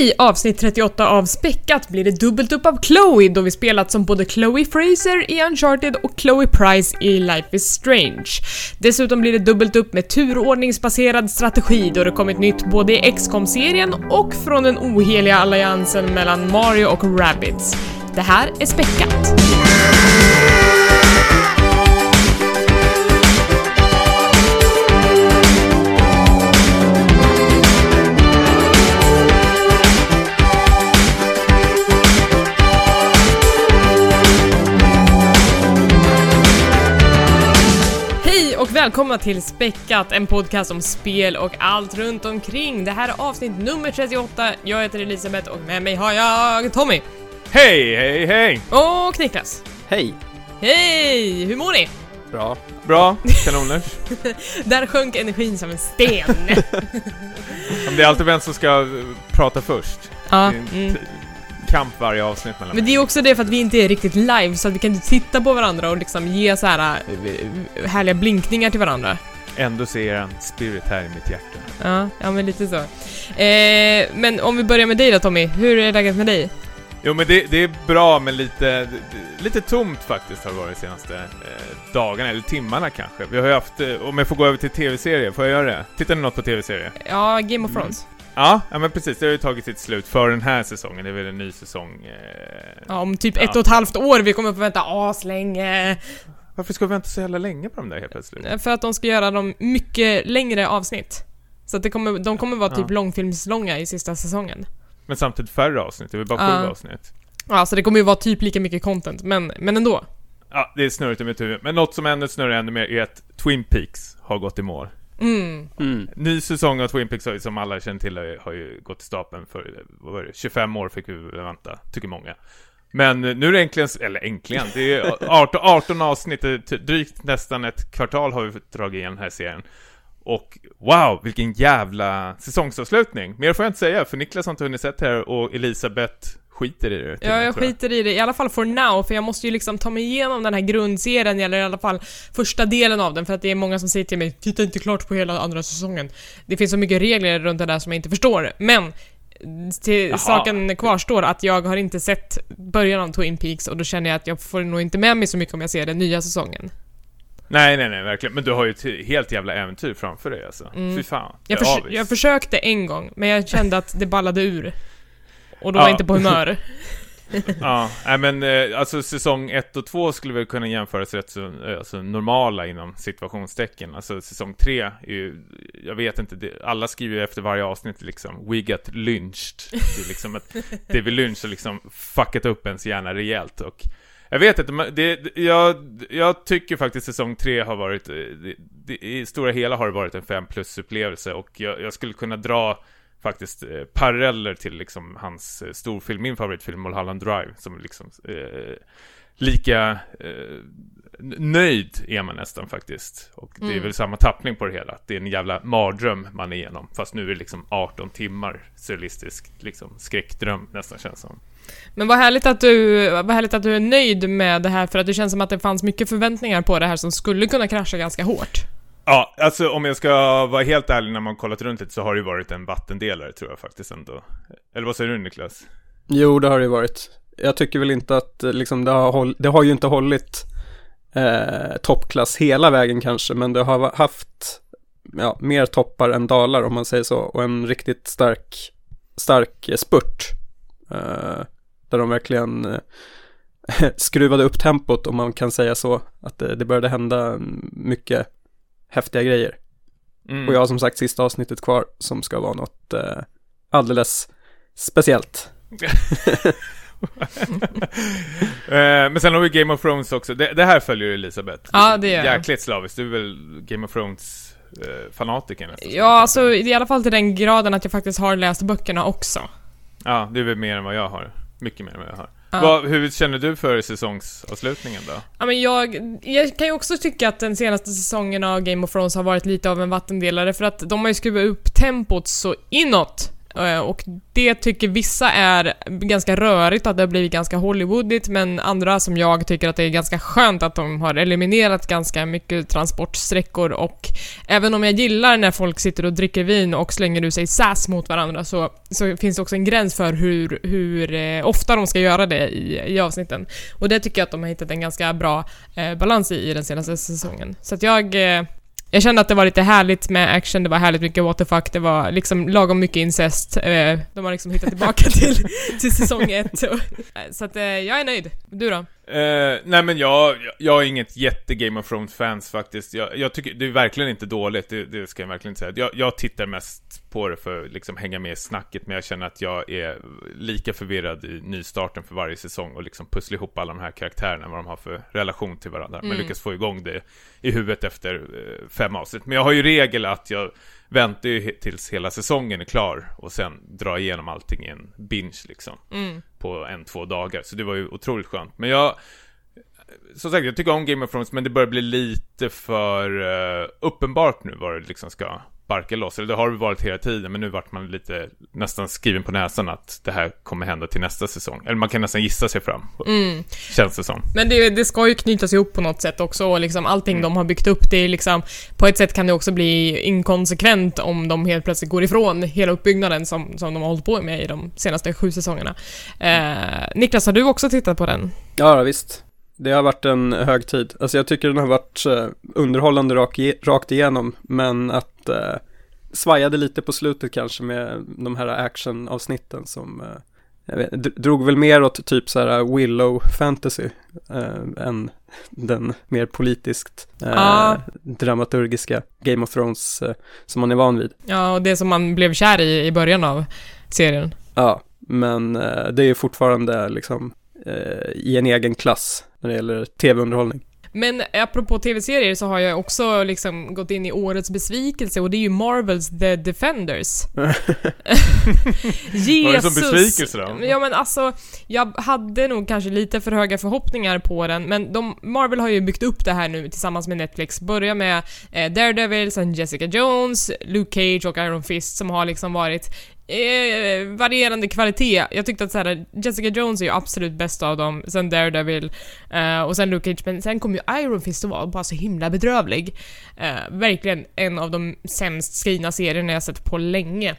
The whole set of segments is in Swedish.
I avsnitt 38 av Späckat blir det dubbelt upp av Chloe då vi spelat som både Chloe Fraser i Uncharted och Chloe Price i Life is Strange. Dessutom blir det dubbelt upp med turordningsbaserad strategi då det kommit nytt både i XCOM-serien och från den oheliga alliansen mellan Mario och Rabbids. Det här är Späckat. Välkomna till Späckat, en podcast om spel och allt runt omkring. Det här är avsnitt nummer 38. Jag heter Elisabeth och med mig har jag Tommy. Hej, hej, hej! Och Niklas. Hej! Hej! Hur mår ni? Bra. Bra, kanoners. Där sjönk energin som en sten. Om det är alltid vem som ska prata först. ja, mm. Kamp varje avsnitt mellan Men det är också det för att vi inte är riktigt live så att vi kan inte titta på varandra och liksom ge så här äh, härliga blinkningar till varandra. Ändå ser jag en spirit här i mitt hjärta. Ja, ja men lite så. Eh, men om vi börjar med dig då Tommy, hur är läget med dig? Jo men det, det är bra men lite, lite tomt faktiskt har det varit de senaste eh, dagarna, eller timmarna kanske. Vi har ju haft, eh, om jag får gå över till tv-serier, får jag göra det? Tittar ni något på tv-serier? Ja, Game of Thrones. Ja, ja men precis, det har ju tagit sitt slut för den här säsongen, det är väl en ny säsong. Eh... Ja, om typ Ja. ett och ett halvt år, vi kommer få vänta aslänge. Varför ska vi vänta så jävla länge på de där helt plötsligt? För att de ska göra dem mycket längre avsnitt. Så att det kommer, de kommer vara typ Ja. långfilmslånga i sista säsongen. Men samtidigt färre avsnitt, det är väl bara sju Ja. avsnitt? Ja, så det kommer ju vara typ lika mycket content, men, men ändå. Ja, det är snurrigt i mitt huvud. Men något som ännu snurrar ännu mer är att Twin Peaks har gått i mål. Mm. Mm. Ny säsong av Twin Peaks har ju, som alla känner till har ju- har ju gått i stapeln för, vad var det, 25 år fick vi vänta, tycker många. Men nu är det äntligen, eller äntligen, det är 18, 18 avsnitt, drygt nästan ett kvartal har vi fått dra igenom den här serien. Och wow, vilken jävla säsongsavslutning! Mer får jag inte säga, för Niklas har inte hunnit sett här och Elisabeth skiter i det. och Ja, jag tror skiter i det, i alla fall for now, för jag måste ju liksom ta mig igenom den här grundserien, eller i alla fall första delen av den, för att det är många som säger till mig 'Titta inte klart på hela andra säsongen' Det finns så mycket regler runt det där som jag inte förstår, men till Jaha. saken kvarstår att jag har inte sett början av Twin Peaks och då känner jag att jag får nog inte med mig så mycket om jag ser den nya säsongen. Nej, nej, nej, verkligen. Men du har ju ett helt jävla äventyr framför dig alltså. Mm. Fy fan. Jag, förs- avis. jag försökte en gång, men jag kände att det ballade ur. Och då var inte på humör. Ja, nej men eh, alltså säsong 1 och 2 skulle väl kunna jämföras rätt så eh, alltså, normala inom situationstecken. Alltså säsong 3 är ju, jag vet inte, det, alla skriver ju efter varje avsnitt liksom We got lynched. Det är liksom att David Lynch har liksom fuckat upp ens hjärna rejält och jag vet inte, men det, det- jag, jag tycker faktiskt säsong 3 har varit, eh, det, det, i stora hela har det varit en 5 plus upplevelse och jag, jag skulle kunna dra faktiskt eh, paralleller till liksom hans eh, storfilm, min favoritfilm Mulholland Drive, som liksom eh, lika eh, nöjd är man nästan faktiskt. Och det är Mm. väl samma tappning på det hela. Det är en jävla mardröm man är igenom. Fast nu är det liksom 18 timmar surrealistisk liksom skräckdröm nästan känns som. Men vad härligt, att du, vad härligt att du är nöjd med det här, för att det känns som att det fanns mycket förväntningar på det här som skulle kunna krascha ganska hårt. Ja, alltså om jag ska vara helt ärlig när man kollat runt lite så har det ju varit en vattendelare tror jag faktiskt ändå. Eller vad säger du Niklas? Jo, det har det ju varit. Jag tycker väl inte att eh, liksom, det, har håll, det har ju inte hållit eh, toppklass hela vägen kanske, men det har haft ja, mer toppar än dalar om man säger så, och en riktigt stark, stark eh, spurt. Eh, där de verkligen eh, skruvade upp tempot om man kan säga så, att det, det började hända mycket häftiga grejer. Mm. Och jag har som sagt sista avsnittet kvar som ska vara något eh, alldeles speciellt. Eh, Men sen har vi Game of Thrones också. Det, det här följer Elisabeth. Ja, det gör jag. Jäkligt slaviskt. Du är väl Game of Thrones eh, fanatiker nästan? Ja, alltså i alla fall till den graden att jag faktiskt har läst böckerna också. Ja, det är väl mer än vad jag har. Mycket mer än vad jag har. Ja. Vad, hur känner du för säsongsavslutningen då? Ja, men jag, jag kan ju också tycka att den senaste säsongen av Game of Thrones har varit lite av en vattendelare för att de har ju skruvat upp tempot så inåt. Eh, och det tycker vissa är ganska rörigt, att det har blivit ganska Hollywoodigt, men andra som jag tycker att det är ganska skönt att de har eliminerat ganska mycket transportsträckor och även om jag gillar när folk sitter och dricker vin och slänger ur sig sass mot varandra så, så finns det också en gräns för hur, hur eh, ofta de ska göra det i, i avsnitten. Och det tycker jag att de har hittat en ganska bra eh, balans i, i den senaste säsongen. Så att jag eh, jag kände att det var lite härligt med action, det var härligt mycket what the fuck, det var liksom lagom mycket incest. Eh, de har liksom hittat tillbaka till, till säsong ett. Så att eh, jag är nöjd. Du då? Eh, nej men jag, jag är inget jätte Game of Thrones-fans faktiskt. Jag, jag tycker, det är verkligen inte dåligt, det, det ska jag verkligen inte säga. Jag, jag tittar mest på det för att liksom hänga med i snacket, men jag känner att jag är lika förvirrad i nystarten för varje säsong och liksom pussla ihop alla de här karaktärerna, vad de har för relation till varandra. Men Mm. lyckas få igång det i huvudet efter eh, fem avsnitt. Men jag har ju regel att jag väntar ju tills hela säsongen är klar och sen drar igenom allting i en binge liksom Mm på en, två dagar. Så det var ju otroligt skönt. Men jag, som sagt, jag tycker om Game of Thrones, men det börjar bli lite för uh, uppenbart nu vad det liksom ska barka loss. Eller det har det varit hela tiden, men nu vart man lite nästan skriven på näsan att det här kommer hända till nästa säsong. Eller man kan nästan gissa sig fram, Mm. känns det som. Men det, det ska ju knytas ihop på något sätt också och liksom allting de har byggt upp, det är liksom På ett sätt kan det också bli inkonsekvent om de helt plötsligt går ifrån hela uppbyggnaden som, som de har hållit på med i de senaste sju säsongerna. Eh, Niklas, har du också tittat på den? Ja, visst. Det har varit en hög tid. Alltså jag tycker den har varit eh, underhållande rak, rakt igenom, men att eh, svajade lite på slutet kanske med de här actionavsnitten som eh, vet, drog väl mer åt typ så här Willow fantasy eh, än den mer politiskt Ja. dramaturgiska Game of Thrones eh, som man är van vid. Ja, och det som man blev kär i i början av serien. Ja, men det är fortfarande liksom eh, i en egen klass när det gäller tv-underhållning. Men apropå tv-serier så har jag också liksom gått in i årets besvikelse och det är ju Marvels The Defenders. Jesus! Var det som besvikelse då? Ja men alltså, jag hade nog kanske lite för höga förhoppningar på den, men de, Marvel har ju byggt upp det här nu tillsammans med Netflix. Börja med eh, Daredevil, sen Jessica Jones, Luke Cage och Iron Fist som har liksom varit eh, varierande kvalitet. Jag tyckte att så här, Jessica Jones är ju absolut bäst av dem, sen Daredevil eh, och sen Luke Cage, men sen kom ju Iron Fist och var bara så himla bedrövlig. Eh, verkligen en av de sämst skrivna serierna jag sett på länge.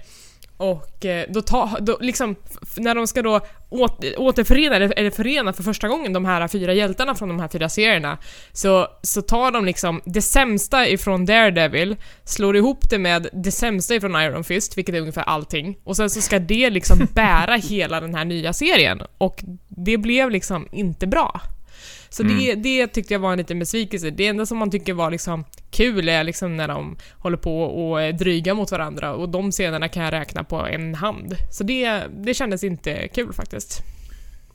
Och eh, då, ta, då liksom, när de ska då åt, återförena, eller, eller förena för första gången de här fyra hjältarna från de här fyra serierna, så, så tar de liksom det sämsta ifrån Daredevil, slår ihop det med det sämsta ifrån Iron Fist, vilket är ungefär allting, och sen så ska det liksom bära hela den här nya serien. Och det blev liksom inte bra. Så det, det tyckte jag var en liten besvikelse. Det enda som man tycker var liksom kul är liksom när de håller på och dryga mot varandra och de scenerna kan jag räkna på en hand. Så det, det kändes inte kul faktiskt.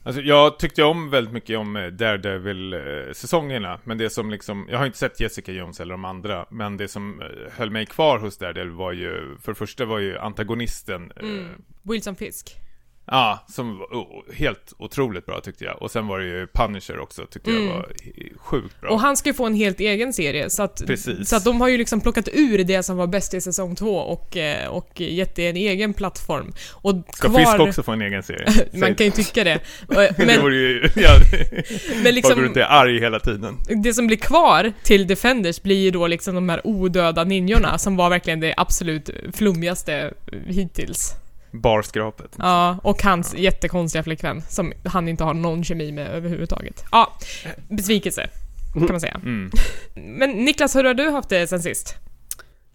Alltså, jag tyckte om väldigt mycket om eh, Daredevil-säsongerna, men det som liksom, jag har inte sett Jessica Jones eller de andra, men det som eh, höll mig kvar hos Daredevil var ju, för det första var ju antagonisten, eh, Mm. Wilson Fisk. Ja, som var o- helt otroligt bra tyckte jag. Och sen var det ju Punisher också, tyckte Mm. jag var sjukt bra. Och han ska ju få en helt egen serie, så att, Precis. så att de har ju liksom plockat ur det som var bäst i säsong två och, eh, och gett det en egen plattform. Och Ska kvar... Fisk också få en egen serie? Man kan ju tycka det. det Men, vore ju, ja, men liksom... runt och är arg hela tiden. det som blir kvar till Defenders blir ju då liksom de här odöda ninjorna som var verkligen det absolut flummigaste hittills. Barskrapet. Ja, och hans jättekonstiga flickvän som han inte har någon kemi med överhuvudtaget. Ja, besvikelse kan man säga. Mm. Men Niklas, hur har du haft det sen sist?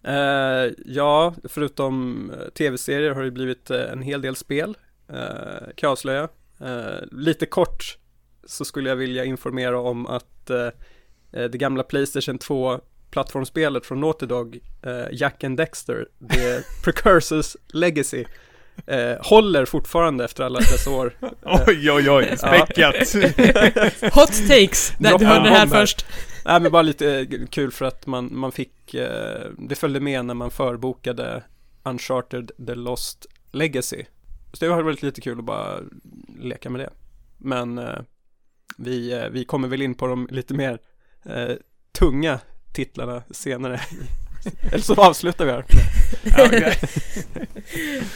Eh, ja, förutom eh, tv-serier har det blivit eh, en hel del spel, eh, kan jag avslöja. Eh, lite kort så skulle jag vilja informera om att eh, det gamla Playstation 2 plattformsspelet från Naughty Dog, Jack and Dexter, The Precursors Legacy, eh, håller fortfarande efter alla dessa år. Oj, oj, oj, späckat. Hot takes! Där, du hörde det här först. Nej men bara lite eh, kul för att man, man fick, eh, det följde med när man förbokade Uncharted The Lost Legacy. Så det har varit lite kul att bara leka med det. Men eh, vi, eh, vi kommer väl in på de lite mer eh, tunga titlarna senare Eller så avslutar vi här.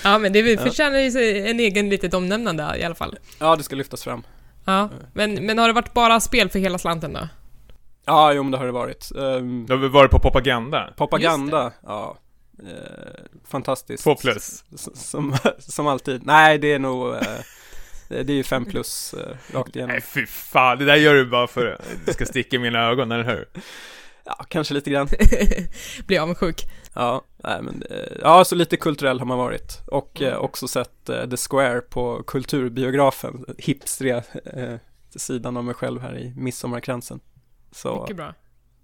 Ja, men det förtjänar ju en egen litet omnämnande i alla fall. Ja, det ska lyftas fram. Ja, men, men har det varit bara spel för hela slanten då? Ja, jo men det har det varit. Um, Då har vi varit på propaganda. propaganda, ja. Eh, fantastiskt. Två plus. S- Som, som alltid. Nej, det är nog, eh, det det är ju fem plus eh, rakt igenom. Nej fy fan, det där gör du bara för att det ska sticka i mina ögon, eller hur? Ja, kanske lite grann. Blir avundsjuk. Ja, nej men, eh, ja så lite kulturell har man varit. Och eh, också sett eh, The Square på Kulturbiografen, hipstriga eh, sidan av mig själv här i Midsommarkransen. Så, Mycket bra.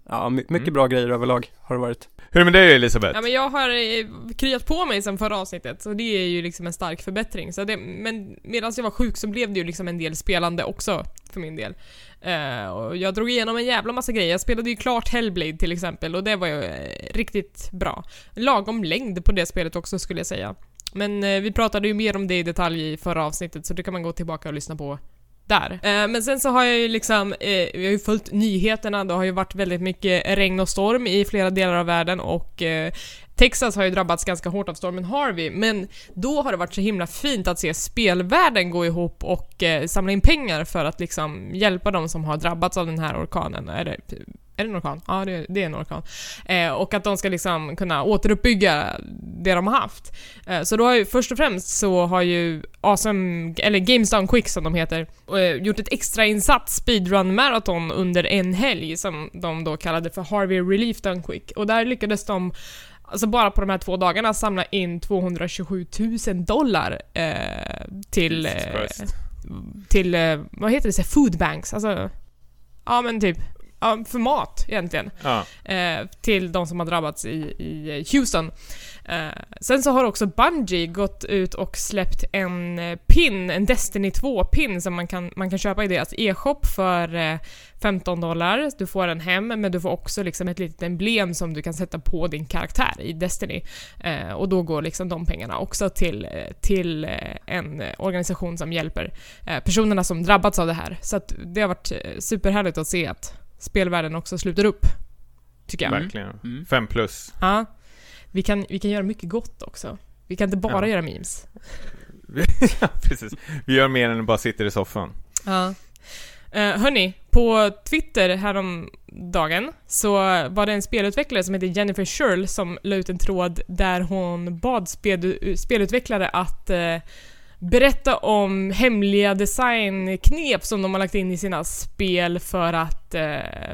Ja, my- mycket Mm. bra grejer överlag har det varit. Hur är det med dig Elisabeth? Ja men jag har eh, kryat på mig sen förra avsnittet, så det är ju liksom en stark förbättring. Så det, men medan jag var sjuk så blev det ju liksom en del spelande också, för min del. Eh, och jag drog igenom en jävla massa grejer. Jag spelade ju klart Hellblade till exempel, och det var ju eh, riktigt bra. Lagom längd på det spelet också skulle jag säga. Men eh, vi pratade ju mer om det i detalj i förra avsnittet, så det kan man gå tillbaka och lyssna på där. Eh, men sen så har jag ju liksom, eh, vi har ju följt nyheterna, det har ju varit väldigt mycket regn och storm i flera delar av världen och eh, Texas har ju drabbats ganska hårt av stormen Harvey, men då har det varit så himla fint att se spelvärlden gå ihop och eh, samla in pengar för att liksom hjälpa de som har drabbats av den här orkanen. eller är det en orkan? Ja, det, det är en orkan. Eh, och att de ska liksom kunna återuppbygga det de har haft. Eh, så då har ju först och främst så har ju Awesome, eller Games Done Quick som de heter, eh, gjort ett extra insatt speedrun marathon under en helg som de då kallade för Harvey Relief Done Quick. Och där lyckades de Alltså bara på de här två dagarna samla in 227 000 dollar eh, till, eh, till, eh, vad heter det, så food banks, alltså, ja men typ, ja, för mat egentligen Ja. eh, till de som har drabbats i, i Houston. Eh, sen så har också Bungie gått ut och släppt en eh, pin, en Destiny 2-pin som man kan, man kan köpa i deras e-shop för eh, 15 dollar. Du får den hem, men du får också liksom ett litet emblem som du kan sätta på din karaktär i Destiny. Eh, och då går liksom de pengarna också till, eh, till en organisation som hjälper personerna som drabbats av det här. Så att det har varit superhärligt att se att spelvärlden också sluter upp. Tycker jag. Verkligen. Mm. Fem plus. Ja. Vi kan, vi kan göra mycket gott också. Vi kan inte bara Ja. göra memes. ja, precis. Vi gör mer än att bara sitter i soffan. Ja. Uh, hörni, på Twitter häromdagen så var det en spelutvecklare som heter Jennifer Schurl som la ut en tråd där hon bad spel, spelutvecklare att eh, berätta om hemliga designknep som de har lagt in i sina spel för att, eh,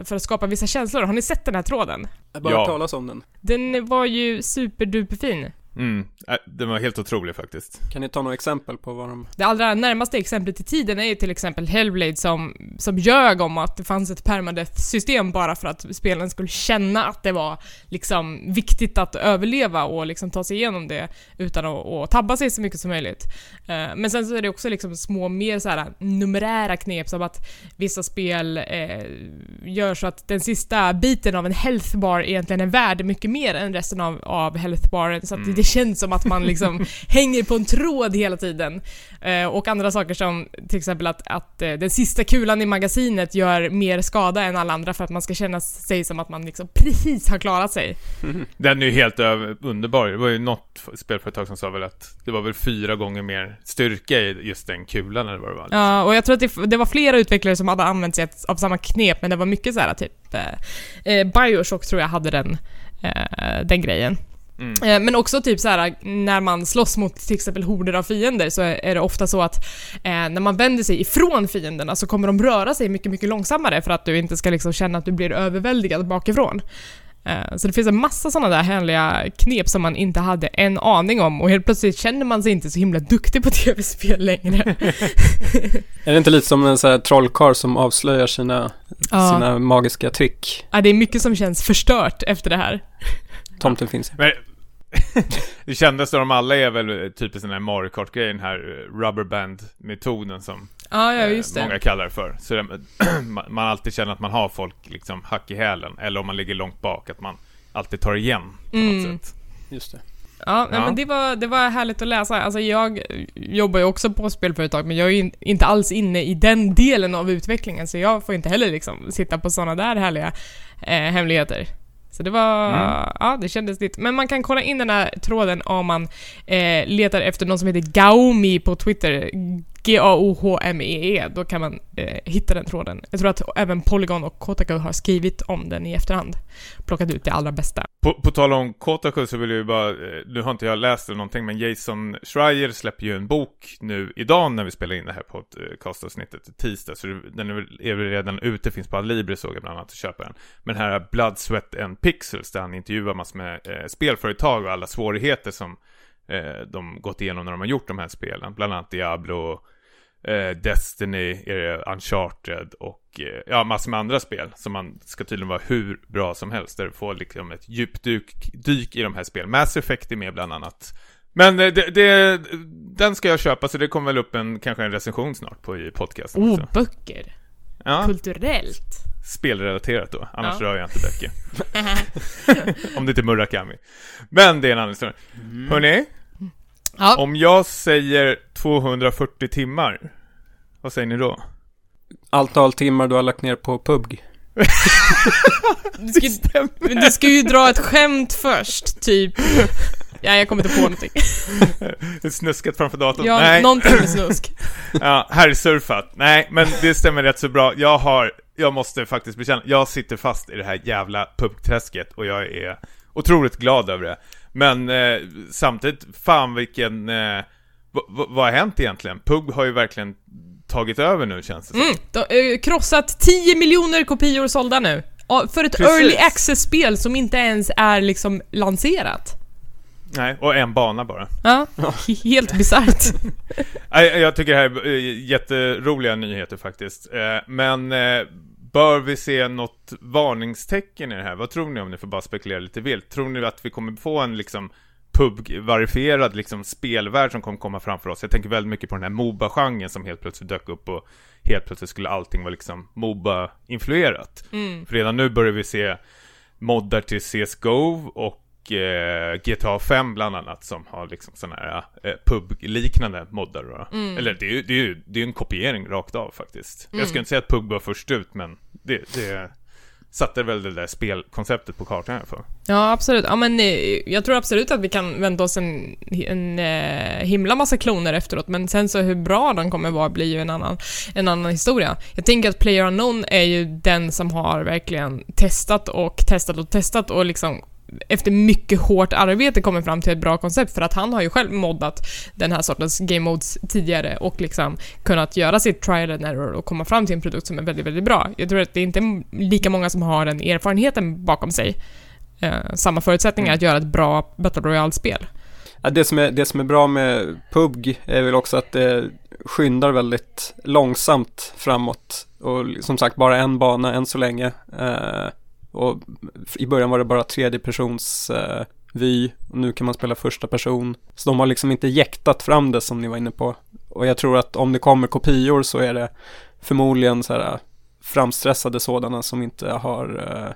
för att skapa vissa känslor. Har ni sett den här tråden? Jag har bara Ja. hört talas om den. Den var ju superduperfin. Mm. Äh, Den var helt otrolig faktiskt. Kan ni ta några exempel på vad de... Det allra närmaste exemplet i tiden är ju till exempel Hellblade som, som ljög om att det fanns ett permadeath-system bara för att spelaren skulle känna att det var liksom viktigt att överleva och liksom ta sig igenom det utan att, att tabba sig så mycket som möjligt. Eh, Men sen så är det också liksom små mer så här numerära knep som att vissa spel eh, gör så att den sista biten av en health bar egentligen är värd mycket mer än resten av, av health baren så att Mm. Det känns som att man liksom hänger på en tråd hela tiden. Eh, och andra saker som till exempel att, att eh, den sista kulan i magasinet gör mer skada än alla andra för att man ska känna sig som att man liksom precis har klarat sig. Den är ju helt underbar. Det var ju något spelföretag som sa väl att det var väl fyra gånger mer styrka i just den kulan eller vad det var. Ja, och jag tror att det, det var flera utvecklare som hade använt sig av samma knep, men det var mycket så här typ... Eh, eh, Bioshock tror jag hade den, eh, den grejen. Mm. Eh, Men också typ så här när man slåss mot till exempel horder av fiender så är det ofta så att eh, när man vänder sig ifrån fienderna så kommer de röra sig mycket, mycket långsammare för att du inte ska liksom känna att du blir överväldigad bakifrån. Eh, Så det finns en massa sådana där härliga knep som man inte hade en aning om och helt plötsligt känner man sig inte så himla duktig på tv-spel längre. Är det inte lite som en sån här trollkarl som avslöjar sina, Ja. sina magiska trick? Ja, det är mycket som känns förstört efter det här. Tomten finns. Men, det kändes som de alla är väl typ en sån här Mario Kart-grejen här, rubberband-metoden som Ja, ja eh, många kallar det för. Så det, man alltid känner att man har folk liksom hack i hälen, eller om man ligger långt bak, att man alltid tar igen på något Mm. sätt. Just det. Ja, nej, Ja. men det var, det var härligt att läsa. Alltså jag jobbar ju också på spelföretag, men jag är ju in, inte alls inne i den delen av utvecklingen, så jag får inte heller liksom sitta på sådana där härliga eh, hemligheter. Så det var, Mm. ja det kändes ditt. Men man kan kolla in den här tråden om man eh, letar efter någon som heter Gaomi på Twitter. G-A-O-H-M-E-E. Då kan man eh, hitta den tråden. Jag tror att även Polygon och Kotaku har skrivit om den i efterhand. Plockat ut det allra bästa. På, på tal om Kotaku så vill jag ju bara, eh, nu har inte jag läst det någonting, men Jason Schreier släpper ju en bok nu idag när vi spelar in det här podcastavsnittet, tisdag, så den är väl, är väl redan ute, finns på Adlibri såg jag bland annat att köpa den. Men här är Blood, Sweat and Pixels, där han intervjuar massor med eh, spelföretag och alla svårigheter som eh, de gått igenom när de har gjort de här spelen, bland annat Diablo, eh, Destiny, Uncharted och eh, ja, massor med andra spel som man ska tydligen vara hur bra som helst. Där du får liksom ett djupdyk dyk i de här spelen. Mass Effect är med bland annat. Men eh, det, det, den ska jag köpa så det kommer väl upp en, kanske en recension snart på i podcasten. Oh, också. böcker! Ja, Kulturellt! spelrelaterat då. Annars Ja. rör jag inte böcker. Om det inte är Murakami. Men det är en annan historia. Hörrni, Ja, om jag säger 240 timmar, vad säger ni då? Antal timmar du har lagt ner på PubG. du ska, men du ska ju dra ett skämt först, typ. Ja, jag kommer inte på någonting. Snuskat framför datorn? Ja, Nej. någonting med snusk. Ja, herrsurfat. Nej, men det stämmer rätt så bra. Jag har, jag måste faktiskt bekänna, jag sitter fast i det här jävla pubträsket och jag är otroligt glad över det. Men eh, samtidigt, fan vilken, eh, vad har hänt egentligen? Pub har ju verkligen tagit över nu känns det som. Mm, de, eh, krossat 10 miljoner kopior sålda nu. För ett Precis. early access-spel som inte ens är liksom lanserat. Nej, och en bana bara. Ja, helt bisarrt. Jag tycker det här är eh, jätteroliga nyheter faktiskt. Eh, Men bör vi se något varningstecken i det här? Vad tror ni om ni får bara spekulera lite vilt? Tror ni att vi kommer få en liksom pub-verifierad liksom spelvärld som kommer komma framför oss? Jag tänker väldigt mycket på den här Moba-genren som helt plötsligt dök upp och helt plötsligt skulle allting vara liksom Moba-influerat. Mm. För redan nu börjar vi se moddar till CSGO och eh, GTA 5 bland annat som har liksom sådana här eh, pub-liknande moddar då. Mm. Eller det är ju det är, ju- det är en kopiering rakt av faktiskt. Mm. Jag ska inte säga att pub var först ut men det, det satte väl det där spelkonceptet på kartan i alla fall. Ja, absolut. Ja, men eh, jag tror absolut att vi kan vänta oss en, en eh, himla massa kloner efteråt, men sen så hur bra de kommer vara blir ju en annan, en annan historia. Jag tänker att Player Unknown är ju den som har verkligen testat och testat och testat och liksom efter mycket hårt arbete kommer fram till ett bra koncept för att han har ju själv moddat den här sortens game modes tidigare och liksom kunnat göra sitt trial and error och komma fram till en produkt som är väldigt, väldigt bra. Jag tror att det är inte lika många som har den erfarenheten bakom sig eh, samma förutsättningar Mm. att göra ett bra Battle Royale-spel. Ja, det, som är, det som är bra med PubG är väl också att det skyndar väldigt långsamt framåt. Och som sagt bara en bana än så länge. Eh, och i början var det bara tredje persons eh, vy. Och nu kan man spela första person. Så de har liksom inte jäktat fram det som ni var inne på. Och jag tror att om det kommer kopior så är det förmodligen så här framstressade sådana som inte har eh,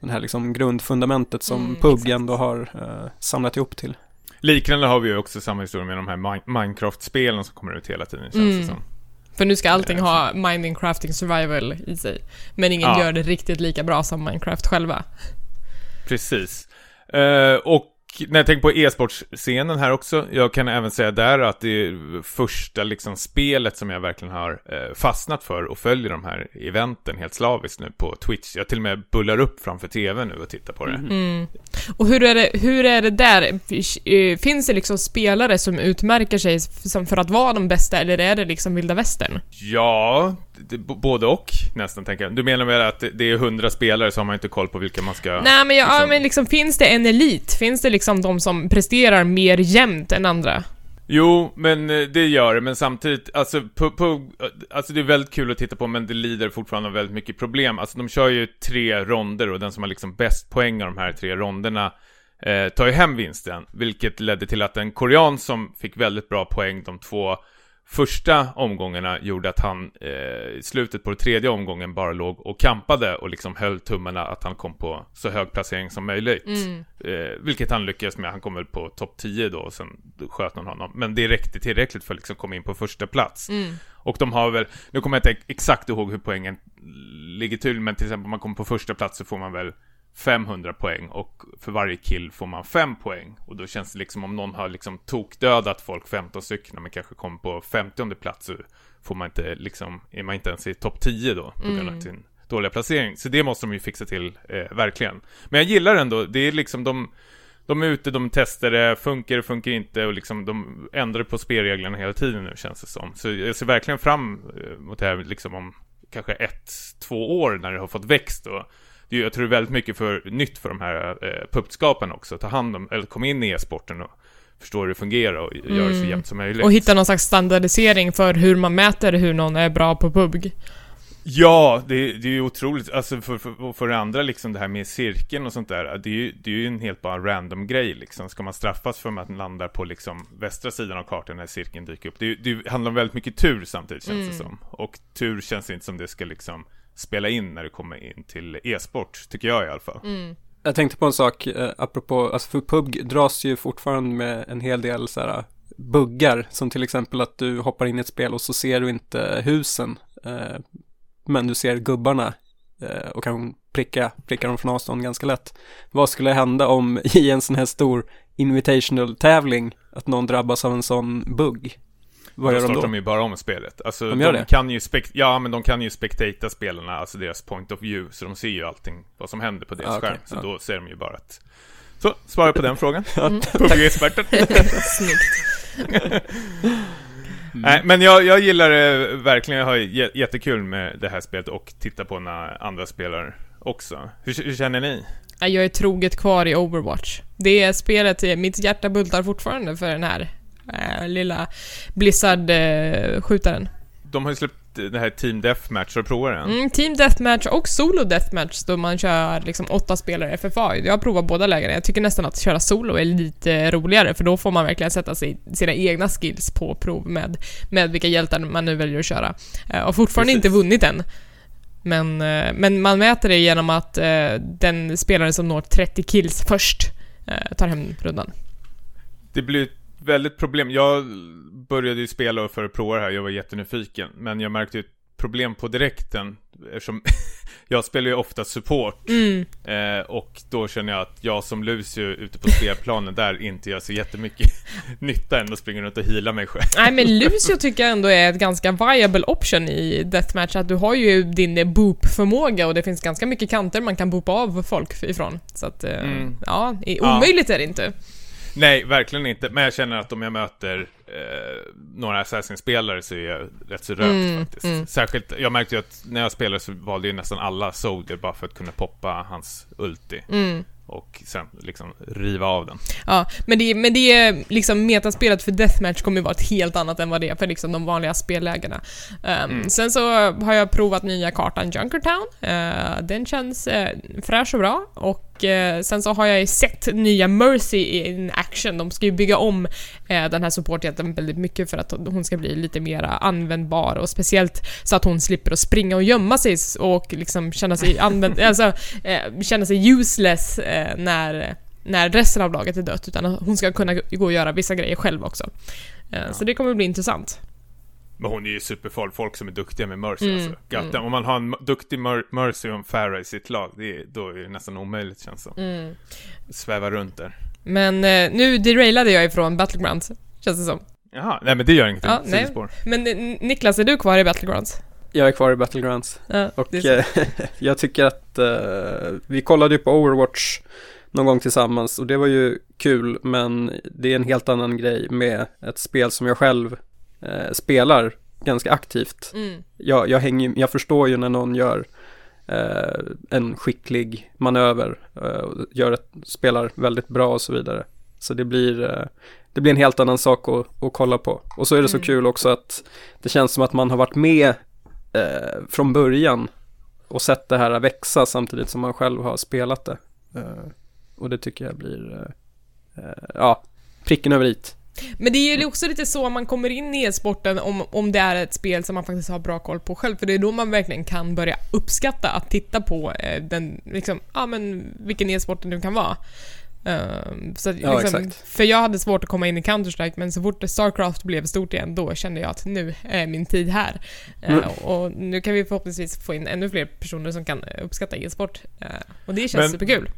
den här liksom grundfundamentet som Mm, exakt. ändå har eh, samlat ihop till. Liknande har vi ju också samma historia med de här Mi- Minecraft-spelen som kommer ut hela tiden känns Mm. det som. För nu ska allting ha Minding Crafting Survival i sig. Men ingen Ja. gör det riktigt lika bra som Minecraft själva. Precis. Eh, och när jag tänker på e-sportscenen här också, jag kan även säga där att det första liksom spelet som jag verkligen har eh, fastnat för och följer de här eventen helt slaviskt nu på Twitch. Jag till och med bullar upp framför TV nu och tittar på det. Mm. Och hur är det, hur är det där? Eh, Finns det liksom spelare som utmärker sig för att vara de bästa eller är det liksom vilda västern? Ja, både och nästan tänker jag. Du menar väl att det- är hundra spelare så har man inte koll på vilka man ska... Nej men, ja, liksom- men liksom, finns det en elit? Finns det liksom de som presterar mer jämnt än andra? Jo, men eh, det gör det, men samtidigt, alltså, pu- pu- alltså det är väldigt kul att titta på, men det lider fortfarande av väldigt mycket problem. Alltså de kör ju tre ronder och den som har liksom bäst poäng av de här tre ronderna eh, tar ju hem vinsten. Vilket ledde till att en korean som fick väldigt bra poäng de två första omgångarna gjorde att han eh, i slutet på den tredje omgången bara låg och kampade och liksom höll tummarna att han kom på så hög placering som möjligt. Mm. Eh, vilket han lyckades med. Han kom väl på topp 10 då och sen sköt någon honom. Men det räckte tillräckligt för att liksom komma in på första plats. Mm. Och de har väl, nu kommer jag inte exakt ihåg hur poängen ligger till, men till exempel om man kommer på första plats så får man väl 500 poäng och för varje kill får man 5 poäng. Och då känns det liksom om någon har liksom tokdödat folk 15 stycken men kanske kommer på 50 plats så får man inte liksom, är man inte ens i topp 10 då på grund av Mm. sin dåliga placering. Så det måste de ju fixa till, eh, verkligen. Men jag gillar ändå, det är liksom de de är ute, de testar det, funkar det, funkar inte och liksom de ändrar på spelreglerna hela tiden nu känns det som. Så jag ser verkligen fram eh, mot det här liksom om kanske ett, två år när det har fått växt och jag tror det är väldigt mycket för nytt för de här eh, pubskaparna också, ta hand om, eller komma in i e-sporten och förstå hur det fungerar och göra det så Mm. jämnt som möjligt. Och hitta någon slags standardisering för hur man mäter hur någon är bra på PUBG. Ja, det, det är ju otroligt. Alltså för, för, för det andra liksom det här med cirkeln och sånt där. Det är ju, det är ju en helt bara random grej liksom. Ska man straffas för att man landar på liksom västra sidan av kartan när cirkeln dyker upp? Det, det handlar om väldigt mycket tur samtidigt känns det Mm. som. Och tur känns inte som det ska liksom spela in när det kommer in till e-sport, tycker jag i alla fall. Mm. Jag tänkte på en sak, eh, apropå, alltså för PUBG dras ju fortfarande med en hel del så här buggar, som till exempel att du hoppar in i ett spel och så ser du inte husen, eh, men du ser gubbarna eh, och kan pricka, pricka dem från avstånd ganska lätt. Vad skulle hända om i en sån här stor invitational-tävling att någon drabbas av en sån bugg? Vad då gör de startar då? de ju bara om spelet. Alltså, De de, kan ju spek- ja, men de kan ju spectata spelarna, alltså deras point of view, så de ser ju allting, vad som händer på deras Ah, skärm. Så ja. då ser de ju bara att... Så, svara på den frågan. Mm. PubG-experten. Snyggt. Nej, men jag, jag gillar det verkligen. Jag har jä- jättekul med det här spelet och titta på när andra spelar också. Hur, hur känner ni? Ja, Jag är troget kvar i Overwatch. Det är spelet, eh, mitt hjärta bultar fortfarande för den här eh, lilla Blizzard-skjutaren. De har ju släppt det här Team Deathmatch, har du provat den? Mm, Team Deathmatch och Solo Deathmatch då man kör liksom åtta spelare FFA. Jag har provat båda lägena. Jag tycker nästan att köra solo är lite roligare för då får man verkligen sätta sig sina egna skills på prov med, med vilka hjältar man nu väljer att köra. Eh, och fortfarande Precis. inte vunnit än. Men, eh, men man mäter det genom att den spelare som når 30 kills först tar hem rundan. Det blir väldigt problem. Jag började ju spela för att prova det här, jag var jättenyfiken. Men jag märkte ju ett problem på direkten. Eftersom jag spelar ju ofta support. Mm. Eh, och då känner jag att jag som Lucio ute på spelplanen där inte gör så jättemycket nytta än att springa runt och heala mig själv. Nej men Lucio tycker jag ändå är ett ganska viable option i Deathmatch, att du har ju din boop-förmåga och det finns ganska mycket kanter man kan boopa av folk ifrån. Så att, eh, Mm. ja, i- Ja. omöjligt är det inte. Nej, verkligen inte. Men jag känner att om jag möter eh, några Assassin-spelare så är jag rätt så rökt Mm, faktiskt. mm. Särskilt, jag märkte ju att när jag spelade så valde ju nästan alla Soldier bara för att kunna poppa hans ulti. Mm. Och sen liksom riva av den. Ja, men det, men det är liksom metaspelet för Deathmatch kommer ju vara ett helt annat än vad det är för liksom de vanliga spellägena. Um. Sen så har jag provat nya kartan Junkertown. Uh, den känns uh, fräsch och bra. Och eh, sen så har jag ju sett nya Mercy in action. De ska ju bygga om eh, den här supporthjälten väldigt mycket för att hon ska bli lite mer användbar och speciellt så att hon slipper att springa och gömma sig och liksom känna sig använd, alltså, eh, känna sig useless eh, när när resten av laget är dött, utan hon ska kunna gå och göra vissa grejer själv också. Eh, Så det kommer bli intressant. Men hon är ju superfarlig, folk som är duktiga med Mercy Mm, alltså. Mm. Om man har en duktig Mer- Mercy och en Farah i sitt lag, det är, då är det nästan omöjligt känns det. Mm. Sväva runt där. Men eh, nu derailade jag ifrån Battlegrounds, känns det som. Jaha, nej men det gör ingenting. Ja, nej. Men eh, Niklas, är du kvar i Battlegrounds? Jag är kvar i Battlegrounds. Ja, Och eh, jag tycker att eh, vi kollade ju på Overwatch någon gång tillsammans och det var ju kul men det är en helt annan grej med ett spel som jag själv eh, spelar ganska aktivt. Mm. Jag, jag, hänger, jag förstår ju när någon gör eh, en skicklig manöver eh, och gör ett, spelar väldigt bra och så vidare. Så det blir, eh, det blir en helt annan sak att, att kolla på. Och så är det så Mm. kul också att det känns som att man har varit med eh, från början och sett det här växa samtidigt som man själv har spelat det. Eh, och det tycker jag blir, ja, pricken över it. Men det är ju också lite så man kommer in i e-sporten om, om det är ett spel som man faktiskt har bra koll på själv, för det är då man verkligen kan börja uppskatta att titta på eh, den, liksom, ja men vilken e-sport det nu kan vara. Ehm, så att Ja, liksom, för jag hade svårt att komma in i Counter-Strike men så fort Starcraft blev stort igen då kände jag att nu är min tid här. Eh, Mm. och nu kan vi förhoppningsvis få in ännu fler personer som kan uppskatta e-sport. Eh, och det känns Men- superkul.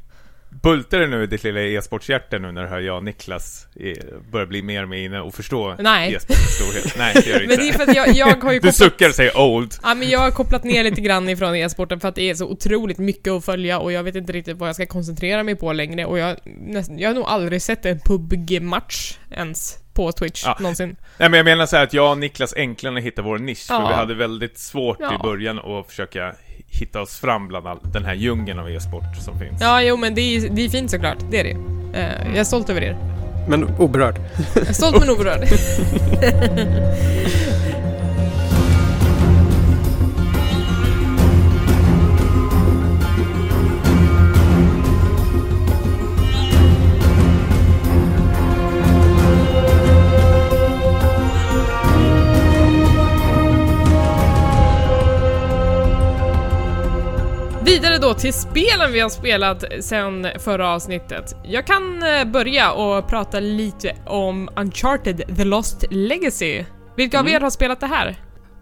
Bultar det nu i ditt lilla e-sportshjärta nu när du hör jag och Niklas eh, börjar bli mer och mer inne och förstå Nej. e-sportens storhet? Nej, det gör det Men det är inte. för att jag, jag har ju Du kopplat... suckar och säger old. Ja, men jag har kopplat ner lite grann ifrån e-sporten för att det är så otroligt mycket att följa och jag vet inte riktigt vad jag ska koncentrera mig på längre och jag, nästan, jag har nog aldrig sett en PubG-match ens på Twitch Ja. någonsin. Nej men jag menar så här att jag och Niklas äntligen hittar vår nisch, för Ja. vi hade väldigt svårt Ja. i början att försöka hitta oss fram bland all, den här djungeln av e-sport som finns. Ja, jo men det är, det är fint såklart, det är det. Eh, jag är stolt över er. Men oberörd. Jag är stolt men oberörd. Vidare då till spelen vi har spelat sen förra avsnittet. Jag kan eh, börja och prata lite om Uncharted The Lost Legacy. Vilka av Mm. er har spelat det här?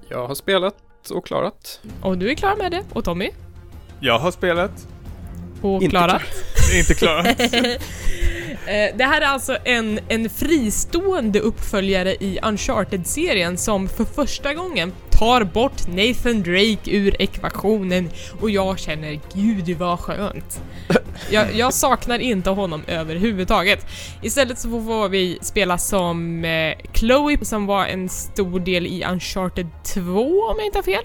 Jag har spelat och klarat. Och du är klar med det? Och Tommy? Jag har spelat, Och Inte Klara? inte klar. Eh, Det här är alltså en, en fristående uppföljare i Uncharted-serien som för första gången tar bort Nathan Drake ur ekvationen och jag känner gud vad skönt. Jag, jag saknar inte honom överhuvudtaget. Istället så får vi spela som eh, Chloe som var en stor del i Uncharted 2 om jag inte har fel.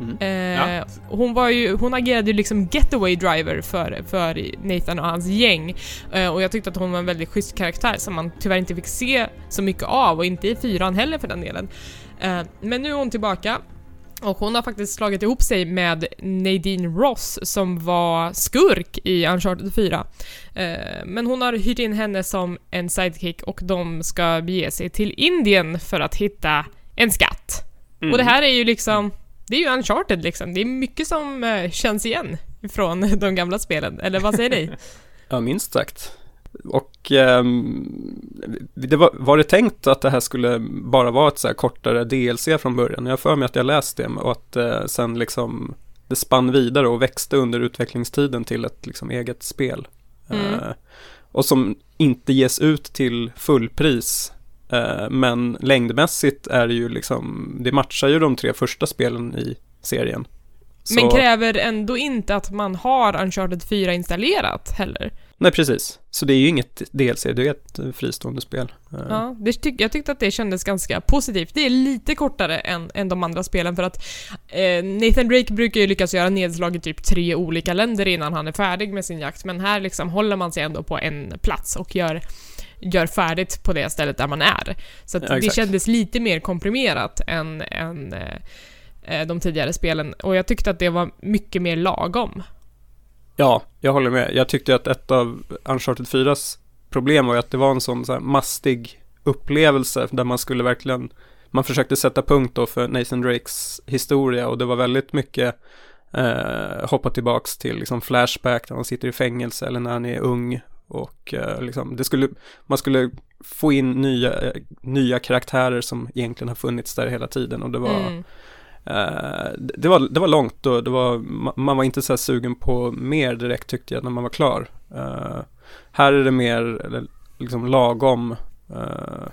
Mm. Eh, Ja. hon, var ju, hon agerade ju liksom getaway driver för, för Nathan och hans gäng. Eh, och jag tyckte att hon var en väldigt schysst karaktär som man tyvärr inte fick se så mycket av och inte i fyran heller för den delen. Eh, men nu är hon tillbaka och hon har faktiskt slagit ihop sig med Nadine Ross som var skurk i Uncharted 4. Eh, men hon har hyrt in henne som en sidekick och de ska bege sig till Indien för att hitta en skatt. Mm. Och det här är ju liksom, det är ju Uncharted liksom. Det är mycket som eh, känns igen från de gamla spelen, eller vad säger ni? Ja, minst sagt. Och ehm, det var, var det tänkt att det här skulle bara vara ett så här kortare DLC från början? Jag har för mig att jag läst det och att eh, sen liksom det spann vidare och växte under utvecklingstiden till ett liksom eget spel. Mm. Eh, och som inte ges ut till fullpris. Eh, men längdmässigt är det ju liksom, det matchar ju de tre första spelen i serien. Men Så- kräver ändå inte att man har Uncharted 4 installerat heller. Nej, precis. Så det är ju inget DLC, det är ett fristående spel. Eh, Ja, det tyck, jag tyckte att det kändes ganska positivt. Det är lite kortare än, än de andra spelen för att eh, Nathan Drake brukar ju lyckas göra nedslag i typ tre olika länder innan han är färdig med sin jakt, men här liksom håller man sig ändå på en plats och gör gör färdigt på det stället där man är. Så Ja, det kändes lite mer komprimerat än, än eh, eh, de tidigare spelen och jag tyckte att det var mycket mer lagom. Ja, jag håller med. Jag tyckte att ett av Uncharted 4s problem var att det var en sån så här mastig upplevelse där man skulle verkligen, man försökte sätta punkt då för Nathan Drakes historia och det var väldigt mycket eh, hoppa tillbaks till liksom flashback när han sitter i fängelse eller när han är ung och eh, liksom, det skulle, man skulle få in nya, eh, nya karaktärer som egentligen har funnits där hela tiden och det var Mm. Eh, det, var, det var långt och det var, ma- man var inte så här sugen på mer direkt tyckte jag när man var klar. Eh, här är det mer liksom lagom, eh,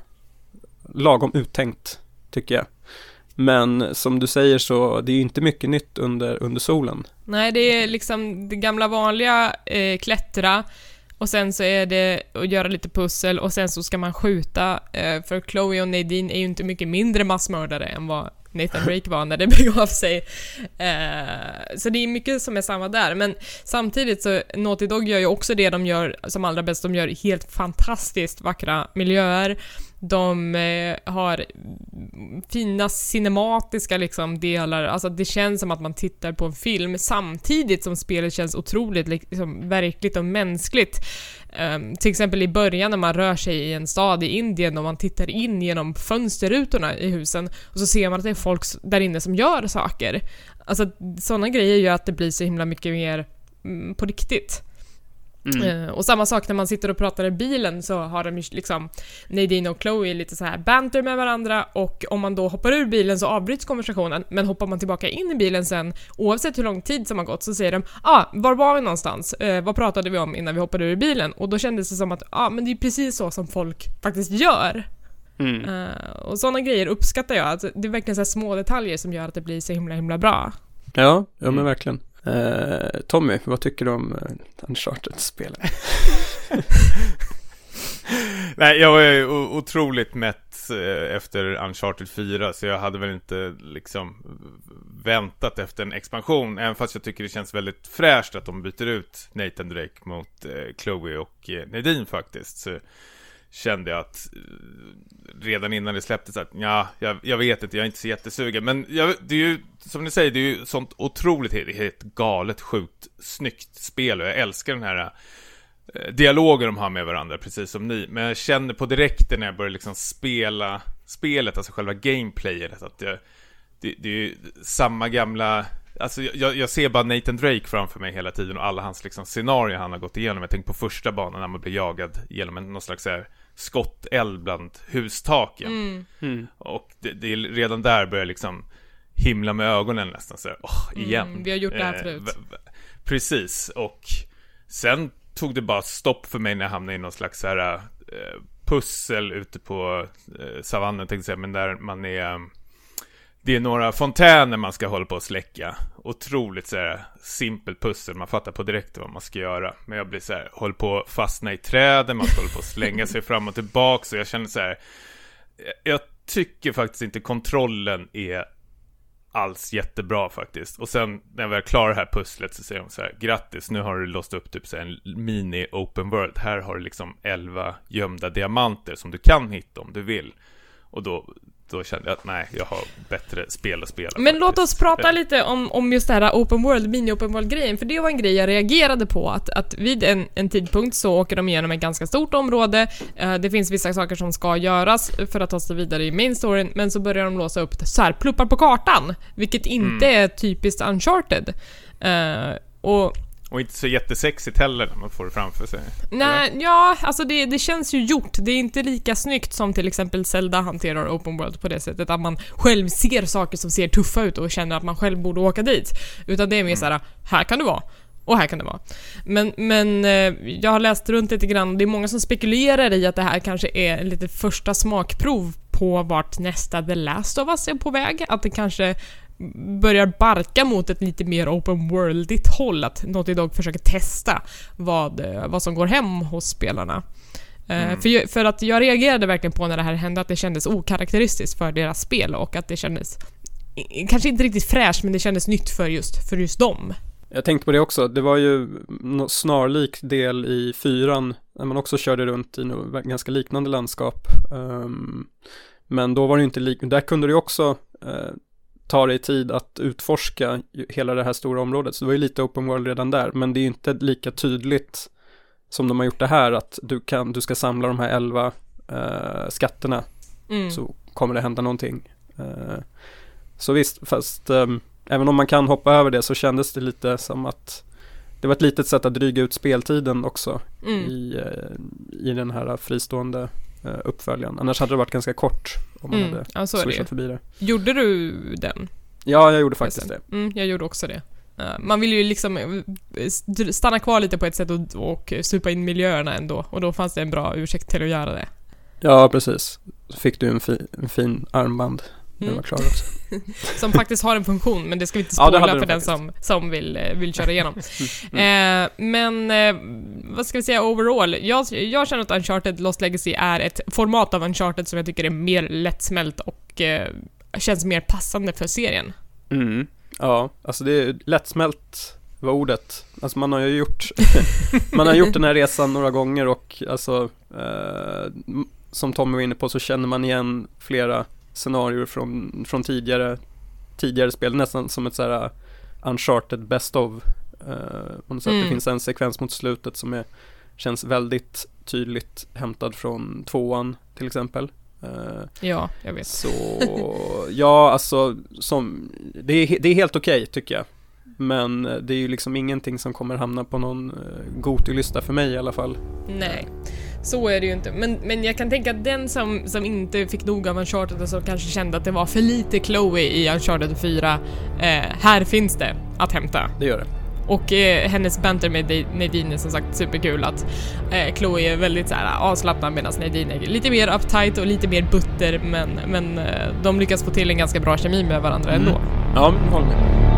lagom uttänkt tycker jag. Men som du säger så, det är ju inte mycket nytt under, under solen. Nej, det är liksom det gamla vanliga eh, klättra och sen så är det att göra lite pussel och sen så ska man skjuta. Eh, för Chloe och Nadine är ju inte mycket mindre massmördare än vad Nathan Drake var när det begav sig. Eh, så det är mycket som är samma där, men samtidigt så Naughty Dog gör ju också det de gör som allra bäst. De gör helt fantastiskt vackra miljöer. De eh, har fina cinematiska liksom delar, alltså det känns som att man tittar på en film samtidigt som spelet känns otroligt liksom, liksom verkligt och mänskligt. Um, till exempel i början när man rör sig i en stad i Indien och man tittar in genom fönsterrutorna i husen och så ser man att det är folk där inne som gör saker. Alltså sådana grejer gör att det blir så himla mycket mer mm, på riktigt. Mm. och samma sak när man sitter och pratar i bilen så har de ju liksom Nadine och Chloe lite så här banter med varandra och om man då hoppar ur bilen så avbryts konversationen men hoppar man tillbaka in i bilen sen oavsett hur lång tid som har gått så säger de ah, var var vi någonstans? Eh, vad pratade vi om innan vi hoppade ur bilen? Och då kändes det som att ah, men det är precis så som folk faktiskt gör. Mm. Uh, och sådana grejer uppskattar jag. Alltså, det är verkligen så små detaljer som gör att det blir så himla himla bra. Ja, ja men mm. verkligen. Uh, Tommy, vad tycker du om eh, uh, Uncharted-spelen? Nej, jag var otroligt mätt eh, efter Uncharted 4 så jag hade väl inte liksom väntat efter en expansion även fast jag tycker det känns väldigt fräscht att de byter ut Nathan Drake mot Chloe och Nadine faktiskt. Så kände jag att eh, redan innan det släpptes att ja, jag, jag, vet inte, jag är inte så jättesugen. Men jag, det är ju, som ni säger, det är ju sånt otroligt, helt galet, sjukt, snyggt spel och jag älskar den här eh, dialogen de har med varandra, precis som ni. Men jag känner på direkten när jag börjar liksom spela spelet, alltså själva gameplayet, att det, det, det är ju samma gamla Alltså jag, jag, ser bara Nathan Drake framför mig hela tiden och alla hans liksom scenarier han har gått igenom. Jag tänker på första banan när man blir jagad genom en, någon slags här skotteld bland hustaken. Mm. Mm. Och det, det, är redan där börjar liksom himla med ögonen nästan så åh, mm, igen. Mm, vi har gjort det här eh, förut. Eh, precis, och sen tog det bara stopp för mig när jag hamnade i någon slags så här, eh, pussel ute på eh, savannen, tänkte jag säga, men där man är det är några fontäner man ska hålla på att släcka. Otroligt så här, simpelt pussel, man fattar på direkt vad man ska göra. Men jag blir så här, håller på att fastna i träden, man ska hålla på att slänga sig fram och tillbaka. Så jag känner så här, jag tycker faktiskt inte kontrollen är alls jättebra faktiskt. Och sen när jag väl klarar det här pusslet så säger de så här, grattis, nu har du låst upp typ så här, en mini open world. Här har du liksom 11 gömda diamanter som du kan hitta om du vill. Och då, då kände jag att nej, jag har bättre spel att spela. Men faktiskt. låt oss prata lite om, om just det här open world, mini-open world-grejen, för det var en grej jag reagerade på, att, att vid en, en tidpunkt så åker de igenom ett ganska stort område, uh, det finns vissa saker som ska göras för att ta sig vidare i main storyn, men så börjar de låsa upp så här pluppar på kartan, vilket inte mm. är typiskt uncharted. Uh, och och inte så jättesexigt heller när man får det framför sig. Nej, eller? ja, alltså det, det känns ju gjort. Det är inte lika snyggt som till exempel Zelda hanterar Open World på det sättet att man själv ser saker som ser tuffa ut och känner att man själv borde åka dit. Utan det är mer mm. såhär, här kan du vara. Och här kan det vara. Men, men eh, jag har läst runt lite grann och det är många som spekulerar i att det här kanske är en lite första smakprov på vart nästa The Last of Us är på väg. Att det kanske börjar barka mot ett lite mer open worldigt håll. Att Naughty Dog försöker testa vad, eh, vad som går hem hos spelarna. Eh, mm. För, för att jag reagerade verkligen på när det här hände att det kändes okaraktäristiskt för deras spel och att det kändes kanske inte riktigt fräscht men det kändes nytt för just, för just dem. Jag tänkte på det också, det var ju snarlik del i fyran när man också körde runt i något ganska liknande landskap. Um, men då var det inte lik, där kunde du också ta dig tid att utforska hela det här stora området. Så det var ju lite open world redan där, men det är inte lika tydligt som de har gjort det här att du, kan, du ska samla de här elva uh, skatterna mm. så kommer det hända någonting. Uh, så visst, fast um, även om man kan hoppa över det så kändes det lite som att det var ett litet sätt att dryga ut speltiden också mm. i, uh, i den här fristående Eh, uppföljaren. Annars hade det varit ganska kort om man mm, hade ja, swishat förbi det. Gjorde du den? Ja, jag gjorde faktiskt det. Mm, jag gjorde också det. Uh, man vill ju liksom eh, stanna kvar lite på ett sätt och, och supa in miljöerna ändå och då fanns det en bra ursäkt till att göra det. Ja, precis. Så fick du en, fi, en fin armband när mm. var klar också. som faktiskt har en funktion, men det ska vi inte spoila ja, för den som, som vill, eh, vill köra igenom. mm. eh, men eh, vad ska vi säga overall? Jag, jag känner att Uncharted Lost Legacy är ett format av Uncharted som jag tycker är mer lättsmält och eh, känns mer passande för serien. Mm. Ja, alltså det är lättsmält var ordet. Alltså man har ju gjort, man har gjort den här resan några gånger och alltså eh, som Tommy var inne på så känner man igen flera scenarier från, från tidigare, tidigare spel, nästan som ett såhär uh, uncharted best of. Uh, på något sätt. Mm. Det finns en sekvens mot slutet som är, känns väldigt tydligt hämtad från tvåan till exempel. Uh, ja, jag vet. Så, ja alltså, som, det är, det är helt okej okay, tycker jag. Men eh, det är ju liksom ingenting som kommer hamna på någon eh, Goty-lista för mig i alla fall. Nej, så är det ju inte. Men, men jag kan tänka att den som, som inte fick nog av Uncharted och som kanske kände att det var för lite Chloe i Uncharted 4, eh, här finns det att hämta. Det gör det. Och eh, hennes banter med Di- Nadine är som sagt superkul att eh, Chloe är väldigt så här, avslappnad medan Nadine är lite mer uptight och lite mer butter men, men eh, de lyckas få till en ganska bra kemi med varandra Mm. ändå. Ja, håller med.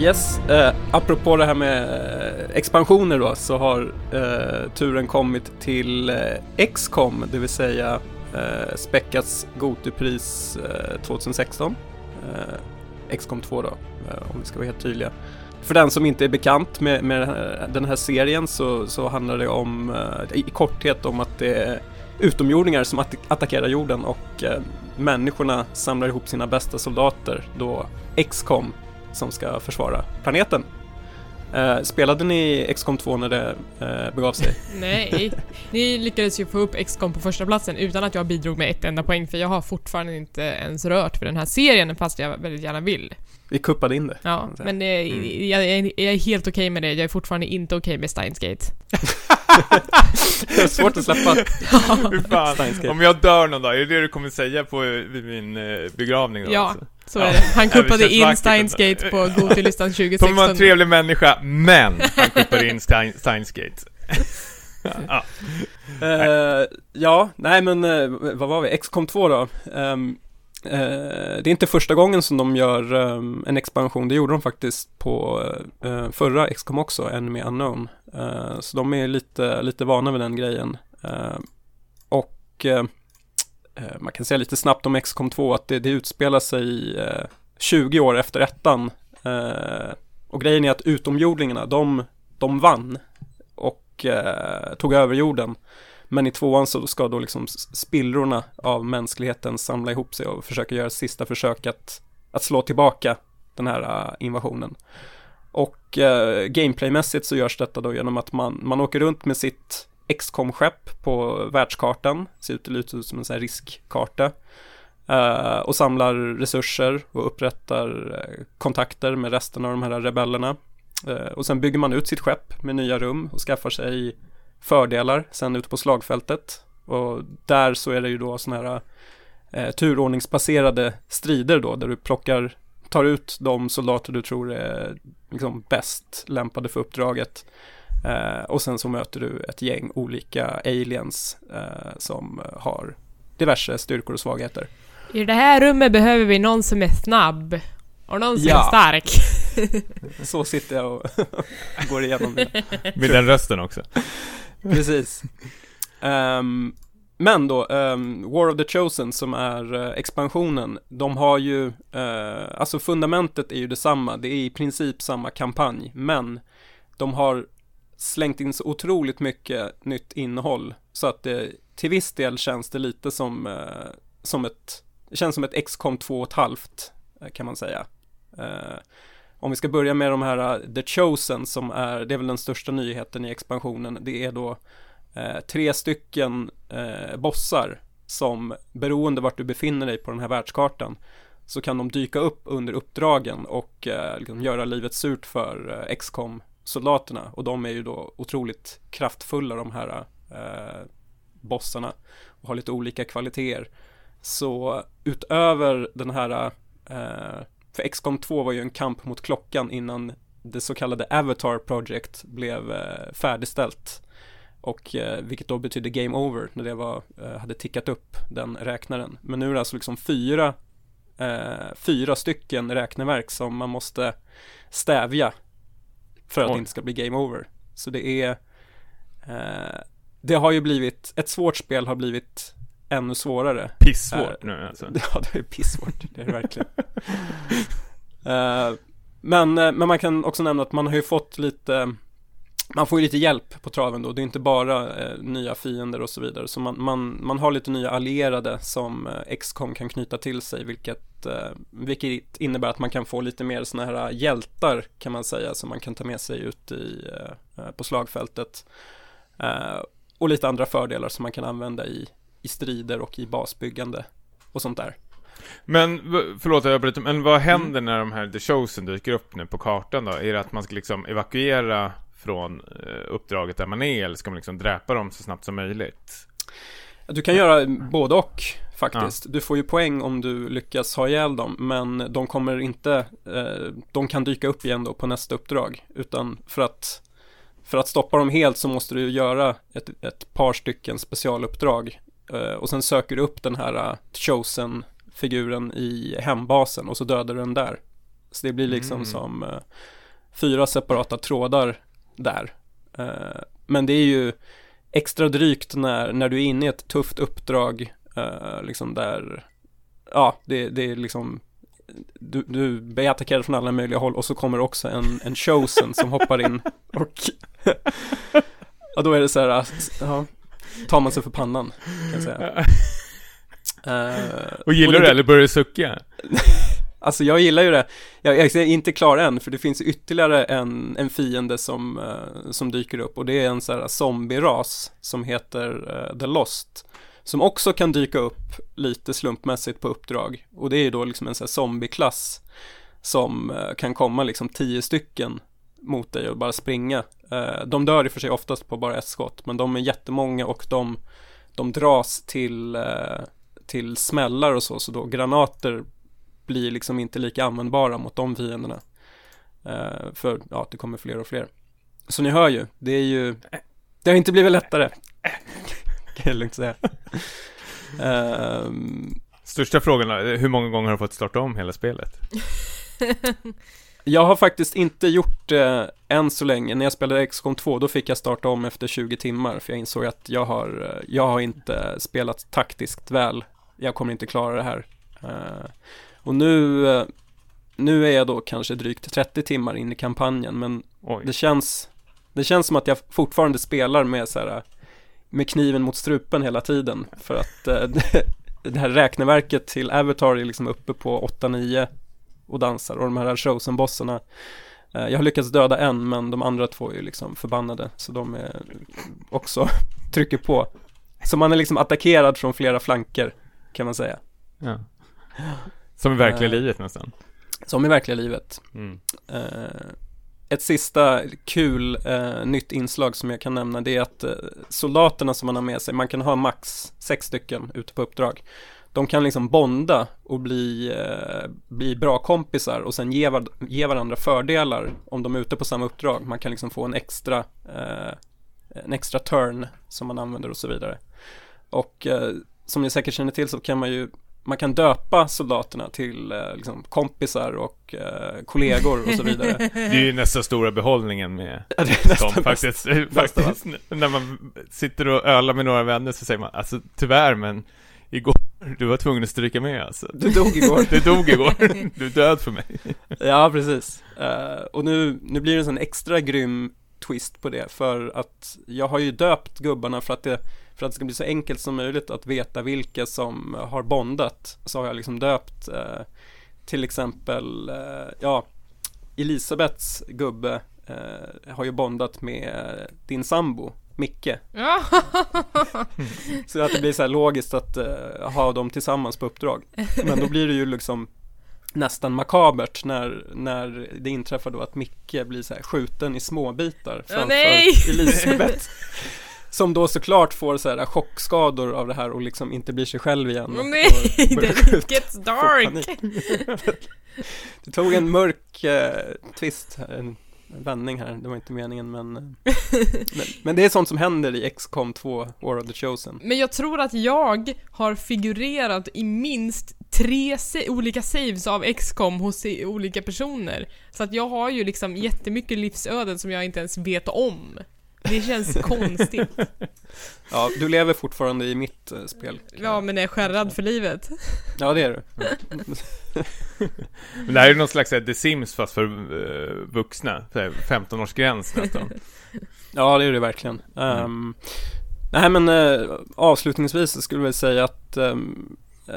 Yes, eh, apropå det här med eh, expansioner då så har eh, turen kommit till eh, XCOM, det vill säga eh, Speckats Gotupris eh, 2016. Eh, XCOM 2 då, eh, om vi ska vara helt tydliga. För den som inte är bekant med, med den här serien så, så handlar det om, eh, i korthet om att det är utomjordingar som att attackerar jorden och eh, människorna samlar ihop sina bästa soldater då XCOM som ska försvara planeten. Eh, spelade ni XCOM 2 när det eh, begav sig? Nej, ni lyckades ju få upp XCOM på första platsen utan att jag bidrog med ett enda poäng för jag har fortfarande inte ens rört för den här serien fast jag väldigt gärna vill. Vi kuppade in det. Ja, men eh, jag, jag, jag är helt okej med det. Jag är fortfarande inte okej med Steins Gate. Det är svårt att släppa. Fy fan. Om jag dör någon dag, är det det du kommer säga på vid min begravning då? Ja, alltså? Så Ja. är det. Han Ja, kuppade känns in Steins. Gate på Goty-listan Tommy var 2016. en trevlig människa, men han kuppade in Stein, Steins Gate. ja. Eh, ja, nej men eh, vad var vi? XCOM 2 då. Ehm, eh, det är inte första gången som de gör ehm, en expansion. Det gjorde de faktiskt på förra XCOM också, Enemy Unknown. Så de är lite, lite vana vid den grejen. Och Eh, man kan säga lite snabbt om XCOM 2 att det, det utspelar sig eh, 20 år efter ettan. Eh, och grejen är att utomjordingarna, de, de vann och tog över jorden. Men i tvåan så ska då liksom spillrorna av mänskligheten samla ihop sig och försöka göra sista försök att, att slå tillbaka den här invasionen. Och eh, gameplaymässigt så görs detta då genom att man, man åker runt med sitt XCOM-skepp på världskartan, ser ut lite ut som en sån här riskkarta. eh, och samlar resurser och upprättar eh, kontakter med resten av de här rebellerna. Eh, och sen bygger man ut sitt skepp med nya rum och skaffar sig fördelar sen ute på slagfältet. Och där så är det ju då sådana här eh, turordningsbaserade strider då, där du plockar, tar ut de soldater du tror är liksom bäst lämpade för uppdraget. Eh, och sen så möter du ett gäng olika aliens eh, som har diverse styrkor och svagheter. I det här rummet behöver vi någon som är snabb. Och någon som Ja. är stark. Så sitter jag och går igenom det. Med den rösten också. Precis. Ehm, men då, ehm, War of the Chosen som är eh, expansionen, de har ju, eh, alltså fundamentet är ju detsamma, det är i princip samma kampanj, men de har slängt in så otroligt mycket nytt innehåll, så att det till viss del känns det lite som, eh, som ett, det känns som ett XCOM 2,5 eh, kan man säga. Eh, om vi ska börja med de här uh, The Chosen som är, det är väl den största nyheten i expansionen. Det är då eh, tre stycken eh, bossar som beroende vart du befinner dig på den här världskartan så kan de dyka upp under uppdragen och eh, liksom göra livet surt för eh, soldaterna och de är ju då otroligt kraftfulla de här eh, bossarna och har lite olika kvaliteter. Så utöver den här eh, för XCOM 2 var ju en kamp mot klockan innan det så kallade Avatar Project blev eh, färdigställt. Och eh, vilket då betydde Game Over när det var, eh, hade tickat upp den räknaren. Men nu är det alltså liksom fyra, eh, fyra stycken räkneverk som man måste stävja för att Oj. det inte ska bli Game Over. Så det är, eh, det har ju blivit, ett svårt spel har blivit ännu svårare. Pissvårt nu alltså. Ja, det är pissvårt, det är det verkligen. Eh, men, eh, men man kan också nämna att man har ju fått lite man får ju lite hjälp på traven då, det är inte bara eh, nya fiender och så vidare. Så man, man, man har lite nya allierade som eh, XCOM kan knyta till sig, vilket, eh, vilket innebär att man kan få lite mer sådana här hjältar kan man säga, som man kan ta med sig ut i, eh, eh, på slagfältet. Eh, och lite andra fördelar som man kan använda i, i strider och i basbyggande och sånt där. Men, förlåt jag bryter, men vad händer mm. när de här The Chosen dyker upp nu på kartan då? Är det att man ska liksom evakuera från eh, uppdraget där man är eller ska man liksom dräpa dem så snabbt som möjligt? Du kan göra både och faktiskt. Ja. Du får ju poäng om du lyckas ha ihjäl dem, men de kommer inte, eh, de kan dyka upp igen då på nästa uppdrag, utan för att för att stoppa dem helt så måste du göra ett, ett par stycken specialuppdrag eh, och sen söker du upp den här uh, chosen figuren i hembasen och så dödar du den där. Så det blir liksom mm. som fyra separata trådar där. Uh, men det är ju extra drygt när, när du är inne i ett tufft uppdrag, uh, liksom där, ja, det, det är liksom du, du blir attackerad från alla möjliga håll och så kommer också en, en chosen som hoppar in och ja, då är det så här, ja, tar man sig för pannan kan jag säga. Uh, och gillar och du det eller börjar du sucka? Alltså jag gillar ju det. Jag, jag är inte klar än, för det finns ytterligare en, en fiende som, uh, som dyker upp och det är en sån här zombie-ras som heter uh, The Lost. Som också kan dyka upp lite slumpmässigt på uppdrag. Och det är ju då liksom en sån här zombie-klass som uh, kan komma liksom tio stycken mot dig och bara springa. de dör i och för sig oftast på bara ett skott, men de är jättemånga och de, de dras till, till smällar och så, så då granater blir liksom inte lika användbara mot de fienderna. Uh, för ja, det kommer fler och fler. Så ni hör ju, det är ju, det har inte blivit lättare. kan jag lugnt säga. Uh, Största frågan är, hur många gånger har du fått starta om hela spelet? jag har faktiskt inte gjort det än så länge. När jag spelade XCOM 2, då fick jag starta om efter 20 timmar, för jag insåg att jag har, eh, jag har inte spelat taktiskt väl. Jag kommer inte klara det här. Och nu, eh, nu är jag då kanske drygt 30 timmar in i kampanjen men Oj. det känns, det känns som att jag fortfarande spelar med så här, med kniven mot strupen hela tiden för att eh, det här räkneverket till Avatar är liksom uppe på 8-9 och dansar och de här chosen-bossarna eh, jag har lyckats döda en men de andra två är ju liksom förbannade så de är också trycker på. Så man är liksom attackerad från flera flanker kan man säga. Ja. Som i verkliga uh, livet nästan. Som i verkliga livet. Mm. Uh, ett sista kul uh, nytt inslag som jag kan nämna det är att soldaterna som man har med sig, man kan ha max sex stycken ute på uppdrag. De kan liksom bonda och bli, bli bra kompisar och sen ge, var, ge varandra fördelar om de är ute på samma uppdrag. Man kan liksom få en extra, en extra turn som man använder och så vidare. Och som ni säkert känner till så kan man ju man kan döpa soldaterna till eh, liksom, kompisar och eh, kollegor och så vidare. Det är ju nästan stora behållningen med ja, det är nästan dem, faktiskt. faktiskt när man sitter och ölar med några vänner så säger man, alltså tyvärr men igår, du var tvungen att stryka med alltså. Du dog igår. du dog igår. Du är död för mig. ja, precis. Uh, och nu, nu blir det en sån extra grym twist på det för att jag har ju döpt gubbarna för att det för att det ska bli så enkelt som möjligt att veta vilka som har bondat så har jag liksom döpt eh, till exempel, eh, ja, Elisabeths gubbe eh, har ju bondat med din sambo Micke. Så att det blir så här logiskt att uh, ha dem tillsammans på uppdrag. Men då blir det ju liksom nästan makabert när, när det inträffar då att Micke blir så här skjuten i småbitar framför oh, Elisabeth. Som då såklart får så här chockskador av det här och liksom inte blir sig själv igen. Oh, nej, det gets dark! det tog en mörk eh, twist, en vändning här, det var inte meningen men, eh, men, men det är sånt som händer i XCOM 2, War of the Chosen. Men jag tror att jag har figurerat i minst tre olika saves av XCOM hos olika personer. Så att jag har ju liksom jättemycket livsöden som jag inte ens vet om. Det känns konstigt. Ja, du lever fortfarande i mitt uh, spel. Ja, men är skärrad för livet. Ja, det är du. men det här är någon slags The Sims fast för uh, vuxna. 15-årsgräns nästan. Ja, det är det verkligen. Um, nej, men uh, avslutningsvis skulle jag säga att um, uh,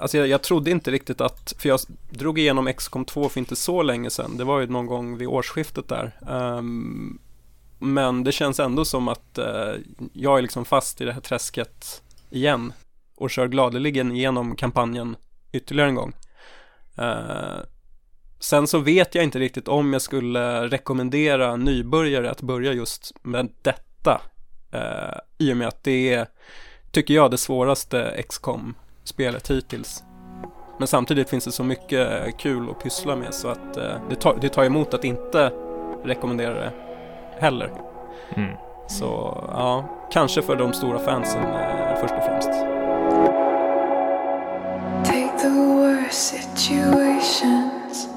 alltså jag, jag, trodde inte riktigt att, för jag drog igenom XCOM 2 för inte så länge sedan. Det var ju någon gång vid årsskiftet där. Um, men det känns ändå som att eh, jag är liksom fast i det här träsket igen och kör gladeligen igenom kampanjen ytterligare en gång. Eh, sen så vet jag inte riktigt om jag skulle rekommendera nybörjare att börja just med detta. eh, I och med att det är, tycker jag, det svåraste XCOM spelet hittills. Men samtidigt finns det så mycket kul att pyssla med så att eh, det, tar, det tar emot att inte rekommendera det heller. Mm. Så ja, kanske för de stora fansen först och främst. Take the worst situations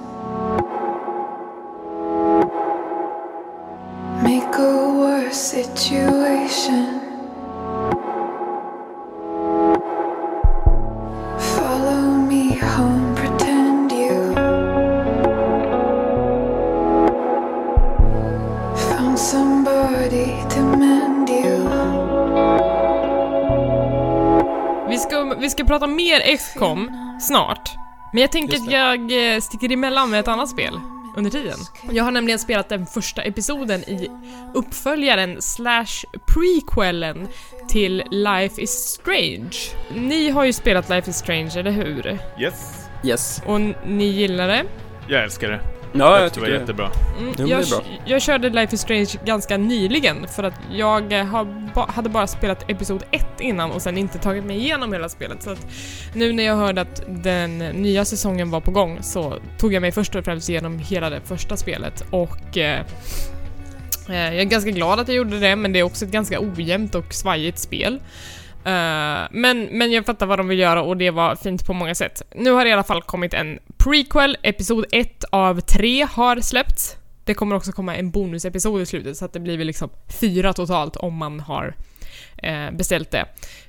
Make a worse situation Vi ska, vi ska prata mer XCOM snart. Men jag tänker att jag eh, sticker emellan med ett annat spel under tiden. Jag har nämligen spelat den första episoden i uppföljaren slash prequelen till Life is Strange. Ni har ju spelat Life is Strange, eller hur? Yes. Yes. Och ni gillar det? Jag älskar det. Ja, jag tycker det var jättebra. Mm, jag, bra. jag körde Life is Strange ganska nyligen för att jag har ba hade bara spelat Episod 1 innan och sen inte tagit mig igenom hela spelet. Så att nu när jag hörde att den nya säsongen var på gång så tog jag mig först och främst igenom hela det första spelet och eh, eh jag är ganska glad att jag gjorde det, men det är också ett ganska ojämnt och svajigt spel. Uh, men, men jag fattar vad de vill göra och det var fint på många sätt. Nu har det i alla fall kommit en prequel, episod 1 av 3 har släppts. Det kommer också komma en bonusepisod i slutet så att det blir väl liksom fyra totalt om man har uh, beställt det.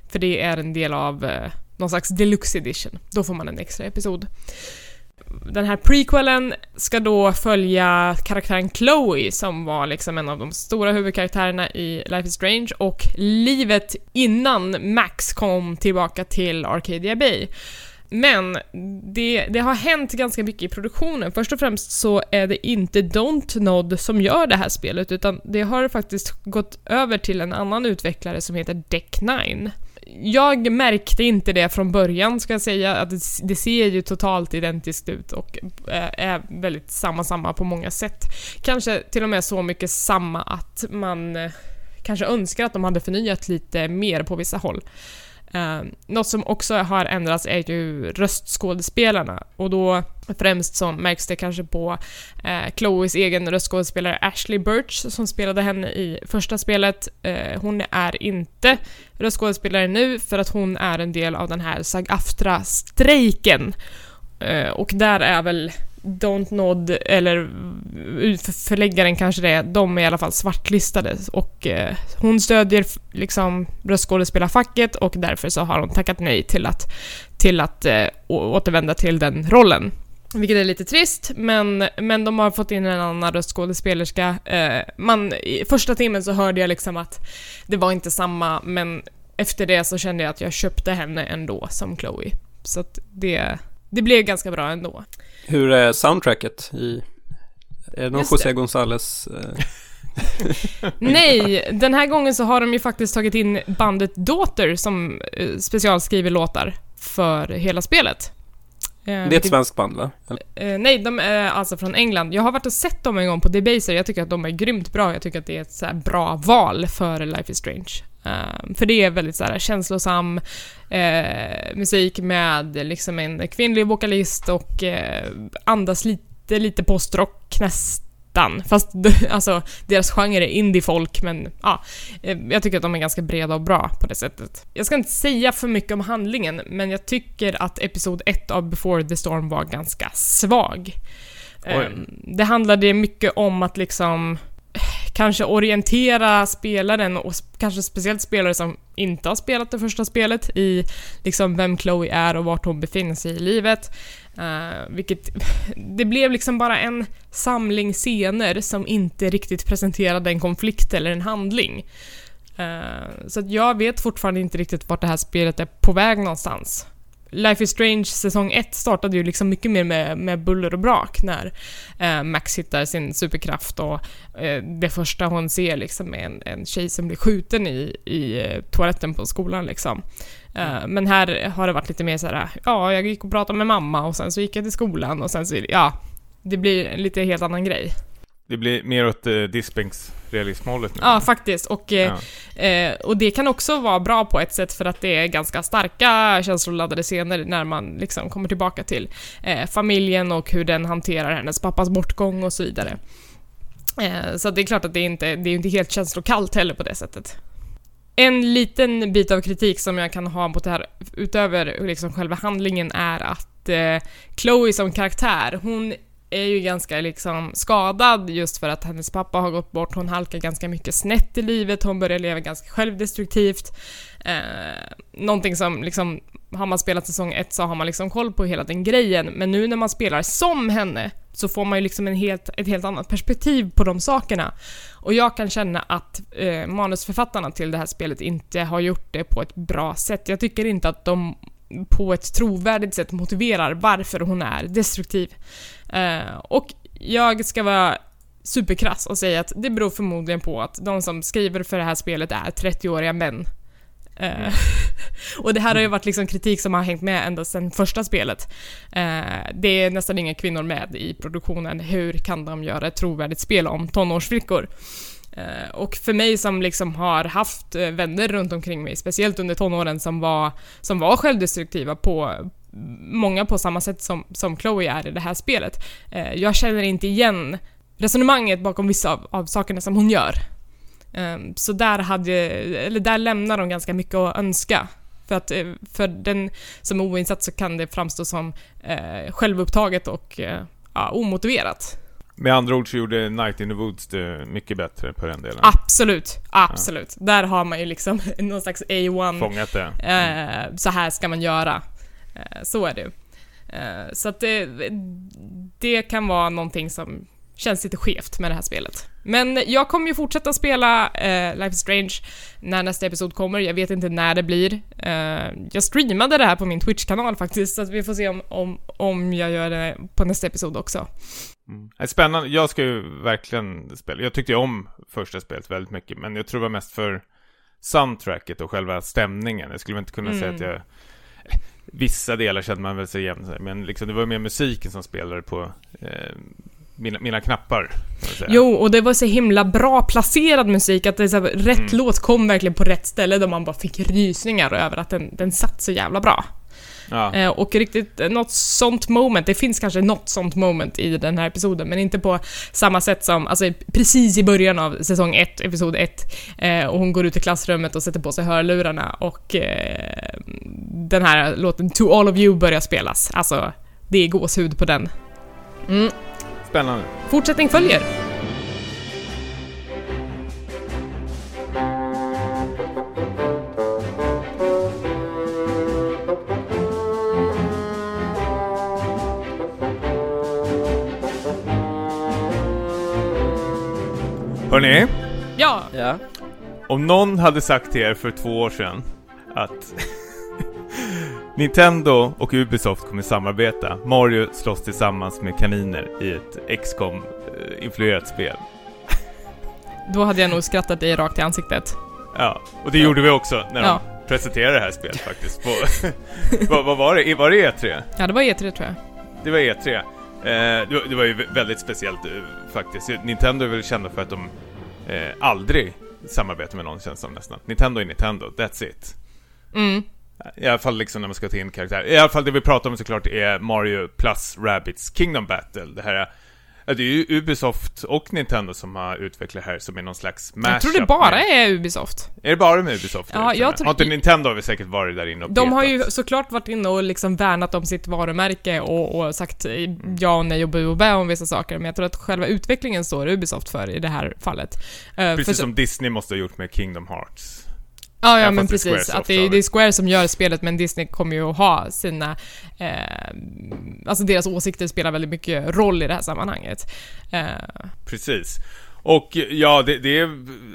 För det är en del av uh, någon slags deluxe edition. Då får man en extra episod den här prequelen ska då följa karaktären Chloe som var liksom en av de stora huvudkaraktärerna i Life is Strange och livet innan Max kom tillbaka till Arcadia Bay. Men det, det, har hänt ganska mycket i produktionen. Först och främst så är det inte Don'tnod som gör det här spelet, utan det har faktiskt gått över till en annan utvecklare som heter Deck 9 jag märkte inte det från början ska jag säga, att det, det ser ju totalt identiskt ut och eh, är väldigt samma samma på många sätt. Kanske till och med så mycket samma att man eh, kanske önskar att de hade förnyat lite mer på vissa håll. Eh, något som också har ändrats är ju röstskådespelarna och då främst som märks det kanske på eh, Chloes egen röstskådespelare Ashley Birch som spelade henne i första spelet. Eh, hon är inte röstskådespelare nu för att hon är en del av den här SAG-AFTRA-strejken. Eh, och där är väl Don't Nod, eller förläggaren kanske det är, de är i alla fall svartlistade och eh, hon stödjer liksom röstskådespelarfacket och därför så har hon tackat nej till att, till att eh, återvända till den rollen. Vilket är lite trist, men, men de har fått in en annan röstskådespelerska. Eh, man, I första timmen så hörde jag liksom att det var inte samma, men efter det så kände jag att jag köpte henne ändå som Chloe. Så att det, det blev ganska bra ändå. Hur är soundtracket i... Är det någon Just José det. Gonzales... Eh... Nej, den här gången så har de ju faktiskt tagit in bandet Daughter som eh, specialskriver låtar för hela spelet. Eh, det är ett svenskt band va? Nej, de är alltså från England. Jag har varit och sett dem en gång på Debaser, jag tycker att de är grymt bra. Jag tycker att det är ett så bra val för Life is Strange. Uh, för det är väldigt så här, känslosam uh, musik med liksom en kvinnlig vokalist och uh, andas lite, lite postrock nästan. Fast alltså, deras genre är indie-folk, men ja, jag tycker att de är ganska breda och bra på det sättet. Jag ska inte säga för mycket om handlingen, men jag tycker att episod 1 av Before the Storm var ganska svag. Um, det handlade mycket om att liksom kanske orientera spelaren och kanske speciellt spelare som inte har spelat det första spelet i liksom vem Chloe är och vart hon befinner sig i livet. Uh, vilket, det blev liksom bara en samling scener som inte riktigt presenterade en konflikt eller en handling. Uh, så att jag vet fortfarande inte riktigt vart det här spelet är på väg någonstans. Life is Strange säsong 1 startade ju liksom mycket mer med, med buller och brak när eh, Max hittar sin superkraft och eh, det första hon ser liksom är en, en tjej som blir skjuten i, i eh, toaletten på skolan liksom. Uh, men här har det varit lite mer såhär, ja, jag gick och pratade med mamma och sen så gick jag till skolan och sen så, ja, det blir lite helt annan grej. Det blir mer åt uh, Dispengs realismhållet nu. Ja, faktiskt. Och, ja. Eh, och det kan också vara bra på ett sätt för att det är ganska starka känsloladdade scener när man liksom kommer tillbaka till eh, familjen och hur den hanterar hennes pappas bortgång och så vidare. Eh, så det är klart att det är inte det är inte helt känslokallt heller på det sättet. En liten bit av kritik som jag kan ha mot det här, utöver liksom själva handlingen, är att eh, Chloe som karaktär, hon är ju ganska liksom skadad just för att hennes pappa har gått bort, hon halkar ganska mycket snett i livet, hon börjar leva ganska självdestruktivt. Eh, någonting som liksom, har man spelat säsong 1 så har man liksom koll på hela den grejen, men nu när man spelar som henne så får man ju liksom en helt, ett helt annat perspektiv på de sakerna. Och jag kan känna att eh, manusförfattarna till det här spelet inte har gjort det på ett bra sätt. Jag tycker inte att de på ett trovärdigt sätt motiverar varför hon är destruktiv. Eh, och jag ska vara superkrass och säga att det beror förmodligen på att de som skriver för det här spelet är 30-åriga män. Mm. och det här har ju varit liksom kritik som har hängt med ända sedan första spelet. Eh, det är nästan inga kvinnor med i produktionen. Hur kan de göra ett trovärdigt spel om tonårsflickor? Eh, och för mig som liksom har haft eh, vänner runt omkring mig, speciellt under tonåren, som var, som var självdestruktiva på, många på samma sätt som, som Chloe är i det här spelet. Eh, jag känner inte igen resonemanget bakom vissa av, av sakerna som hon gör. Eh, så där, hade, eller där lämnar de ganska mycket att önska. För att eh, för den som är oinsatt så kan det framstå som eh, självupptaget och eh, ja, omotiverat. Med andra ord så gjorde Night in the Woods det mycket bättre på den delen. Absolut, absolut. Ja. Där har man ju liksom någon slags A1. Fångat det. Mm. Eh, så här ska man göra. Eh, så är det. Eh, så att det, det kan vara någonting som känns lite skevt med det här spelet. Men jag kommer ju fortsätta spela uh, Life is Strange när nästa episod kommer. Jag vet inte när det blir. Jag streamade det här på min Twitch-kanal faktiskt, så vi får se om, om, om jag gör det på nästa episod också. Mm. Spännande. Jag ska ju verkligen spela. Jag tyckte om första spelet väldigt mycket, men jag tror det var mest för soundtracket och själva stämningen. Jag skulle inte kunna mm. säga att jag vissa delar kände man väl sig igen men liksom det var mer musiken som spelade på eh, mina, mina knappar. Jo, och det var så himla bra placerad musik, att det så här, rätt mm. låt kom verkligen på rätt ställe där man bara fick rysningar över att den, den satt så jävla bra. Ja. Eh, och riktigt, eh, något sånt moment, det finns kanske något sånt moment i den här episoden, men inte på samma sätt som, alltså precis i början av säsong 1, episod 1, eh, och hon går ut i klassrummet och sätter på sig hörlurarna och den här låten To All of You börjar spelas. Alltså, det är gåshud på den. Mm. Spännande. Fortsättning följer. Hörni? Ja. ja. Om någon hade sagt till er för två år sedan att Nintendo och Ubisoft kommer samarbeta. Mario slåss tillsammans med kaniner i ett XCOM influerat spel. Då hade jag nog skrattat dig rakt i ansiktet. Ja, och det ja. gjorde vi också när ja. de presenterade det här spelet faktiskt. På, vad, vad, var det? Var det E3? Ja, det var E3 tror jag. Det var E3. Eh, det, var, det, var ju väldigt speciellt eh, faktiskt. Nintendo är väl kända för att de eh, aldrig samarbetar med någon känns som nästan. Nintendo är Nintendo, that's it. Mm. I alla fall liksom när man ska ta in karaktär. I alla fall det vi pratar om såklart är Mario plus Rabbids Kingdom Battle. Det här Ja, det är ju Ubisoft och Nintendo som har utvecklat här som är någon slags mashup. Jag tror det bara med... är Ubisoft. Är det bara med Ubisoft? Ja, jag tror... Har inte Nintendo har vi säkert varit där inne och De petat. har ju såklart varit inne och liksom värnat om sitt varumärke och, och sagt ja och nej och bu och bä om vissa saker, men jag tror att själva utvecklingen står Ubisoft för i det här fallet. Eh, Precis för, som Disney måste ha gjort med Kingdom Hearts. Ja, ja men det precis. Att det, är, det är. Square som gör spelet, men Disney kommer ju att ha sina... Eh, alltså deras åsikter spelar väldigt mycket roll i det här sammanhanget. Eh, Precis. Och ja, det, det är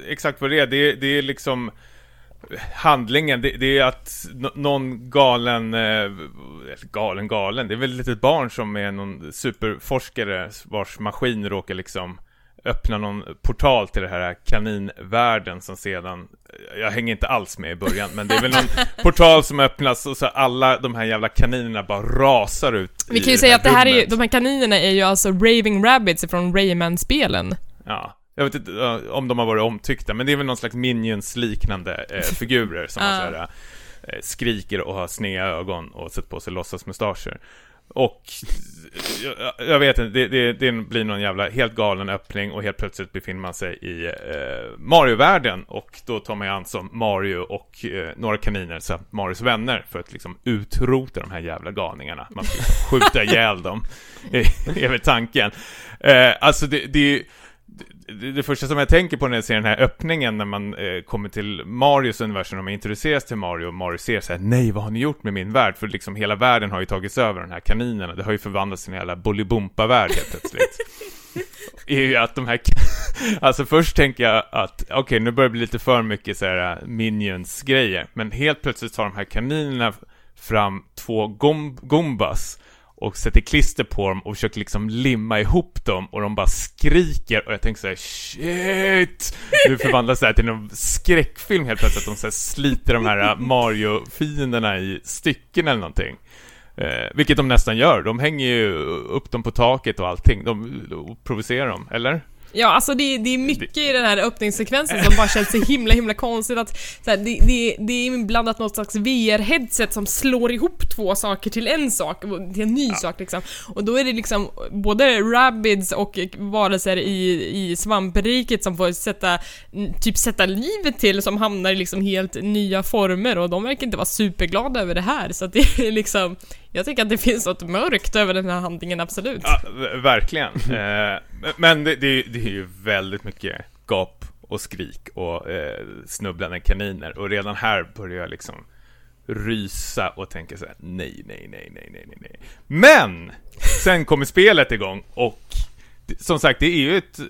exakt vad det är. Det, det är liksom handlingen, det, det är att nå- någon galen, eh, galen galen, det är väl ett litet barn som är någon superforskare vars maskin råkar liksom öppna någon portal till det här kaninvärlden som sedan, jag hänger inte alls med i början, men det är väl någon portal som öppnas och så alla de här jävla kaninerna bara rasar ut vi kan ju säga att det här är ju, de här kaninerna är ju alltså Raving Rabbits från Rayman-spelen. Ja, jag vet inte om de har varit omtyckta, men det är väl någon slags Minions-liknande eh, figurer som har Ja. så här, eh, skriker och har sneda ögon och sätter på sig låtsasmustascher. Och jag, jag vet inte, det, det, det blir någon jävla helt galen öppning och helt plötsligt befinner man sig i eh, Mario-världen och då tar man ju an som Mario och eh, några kaniner, så Marios vänner, för att liksom utrota de här jävla galningarna. Man ska liksom skjuta ihjäl dem, är är väl tanken. Eh, alltså det, det är ju- det, det första som jag tänker på när jag ser den här öppningen när man eh, kommer till Marios universum och man introduceras till Mario och Mario ser så här: nej vad har ni gjort med min värld? För liksom hela världen har ju tagits över av de här kaninerna, det har ju förvandlats till en jävla Bolibompa-värld helt plötsligt. är ju att de här, alltså först tänker jag att okej nu börjar det bli lite för mycket så här äh, Minions-grejer, men helt plötsligt tar de här kaninerna fram två gom, Goombas och sätter klister på dem och försöker liksom limma ihop dem och de bara skriker och jag tänker så här: shit! Nu förvandlas det här till någon skräckfilm helt plötsligt, att de så här sliter de här Mario-fienderna i stycken eller någonting. Eh, vilket de nästan gör, de hänger ju upp dem på taket och allting, de, de provocerar dem, eller? Ja, alltså det, det är mycket i den här öppningssekvensen som bara känns så himla himla konstigt att så här, det, det, det är inblandat något slags VR-headset som slår ihop två saker till en sak, till en ny sak liksom. Och då är det liksom både rabbids och varelser i, i svampriket som får sätta, typ sätta livet till som hamnar i liksom helt nya former och de verkar inte vara superglada över det här så att det är liksom jag tycker att det finns något mörkt över den här handlingen, absolut. Ja, verkligen. men det, det, det är ju väldigt mycket gap och skrik och eh, snubblande kaniner och redan här börjar jag liksom rysa och tänka så här: nej, nej, nej, nej, nej, nej, nej. Men! Sen kommer spelet igång och som sagt, det är ju ett... Eh,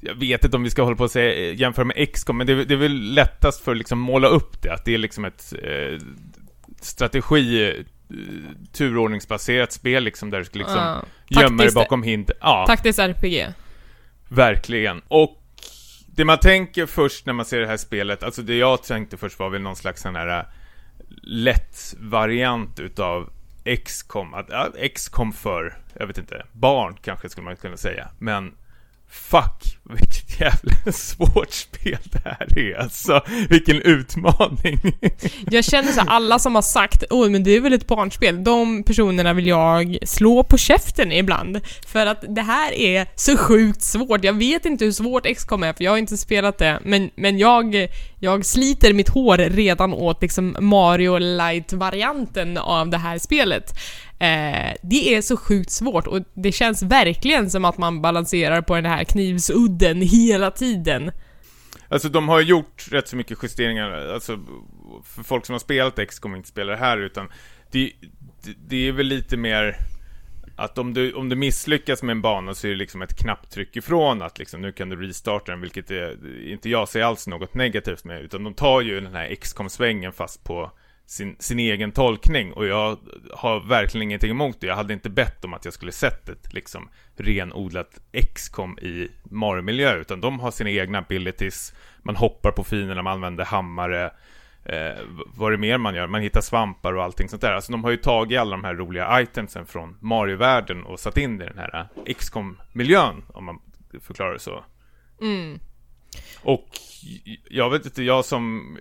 jag vet inte om vi ska hålla på och säga, eh, jämföra med XCOM, men det, är- det är väl lättast för att liksom måla upp det, att det är liksom ett eh, strategi, turordningsbaserat spel liksom, där du ska liksom Ja. gömma dig bakom hinder. Ja, Taktiskt RPG. verkligen. Och det man tänker först när man ser det här spelet, alltså det jag tänkte först var väl någon slags sån här äh, lätt variant utav XCOM, ja, XCOM för, jag vet inte, barn kanske skulle man kunna säga, men fuck, vilket jävla svårt spel det här är alltså, vilken utmaning. Jag känner så här, alla som har sagt 'Åh, men det är väl ett barnspel, de personerna vill jag slå på käften ibland. För att det här är så sjukt svårt. Jag vet inte hur svårt XCOM är för jag har inte spelat det. Men, men jag, jag sliter mitt hår redan åt liksom Mario Light-varianten av det här spelet. Eh, det är så sjukt svårt och det känns verkligen som att man balanserar på den här podden hela tiden. Alltså de har gjort rätt så mycket justeringar, alltså för folk som har spelat X och inte spelar det här utan det, det, det är väl lite mer att om du, om du misslyckas med en bana så är det liksom ett knapptryck ifrån att liksom nu kan du restarta den, vilket är, inte jag ser alls något negativt med, utan de tar ju den här XCOM-svängen fast på sin, sin egen tolkning och jag har verkligen ingenting emot det. Jag hade inte bett om att jag skulle sett ett liksom renodlat XCOM i Mario-miljö, utan de har sina egna abilities, man hoppar på fienderna, man använder hammare, eh, vad är det mer man gör? Man hittar svampar och allting sånt där. Alltså de har ju tagit alla de här roliga itemsen från Mario-världen och satt in det i den här XCOM-miljön, om man förklarar det så. Mm. Och jag vet inte, jag som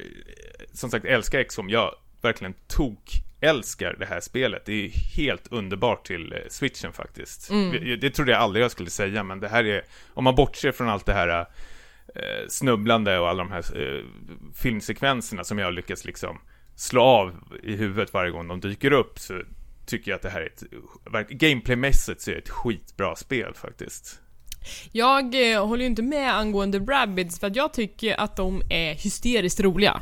som sagt älskar XCOM, jag verkligen tok älskar det här spelet. Det är helt underbart till eh, switchen faktiskt. Mm. Det, trodde jag aldrig jag skulle säga, men det här är, om man bortser från allt det här eh, snubblande och alla de här eh, filmsekvenserna som jag har lyckats liksom slå av i huvudet varje gång de dyker upp, så tycker jag att det här är ett, gameplaymässigt så är det ett skitbra spel faktiskt. Jag eh, håller ju inte med angående Rabbids för att jag tycker att de är hysteriskt roliga.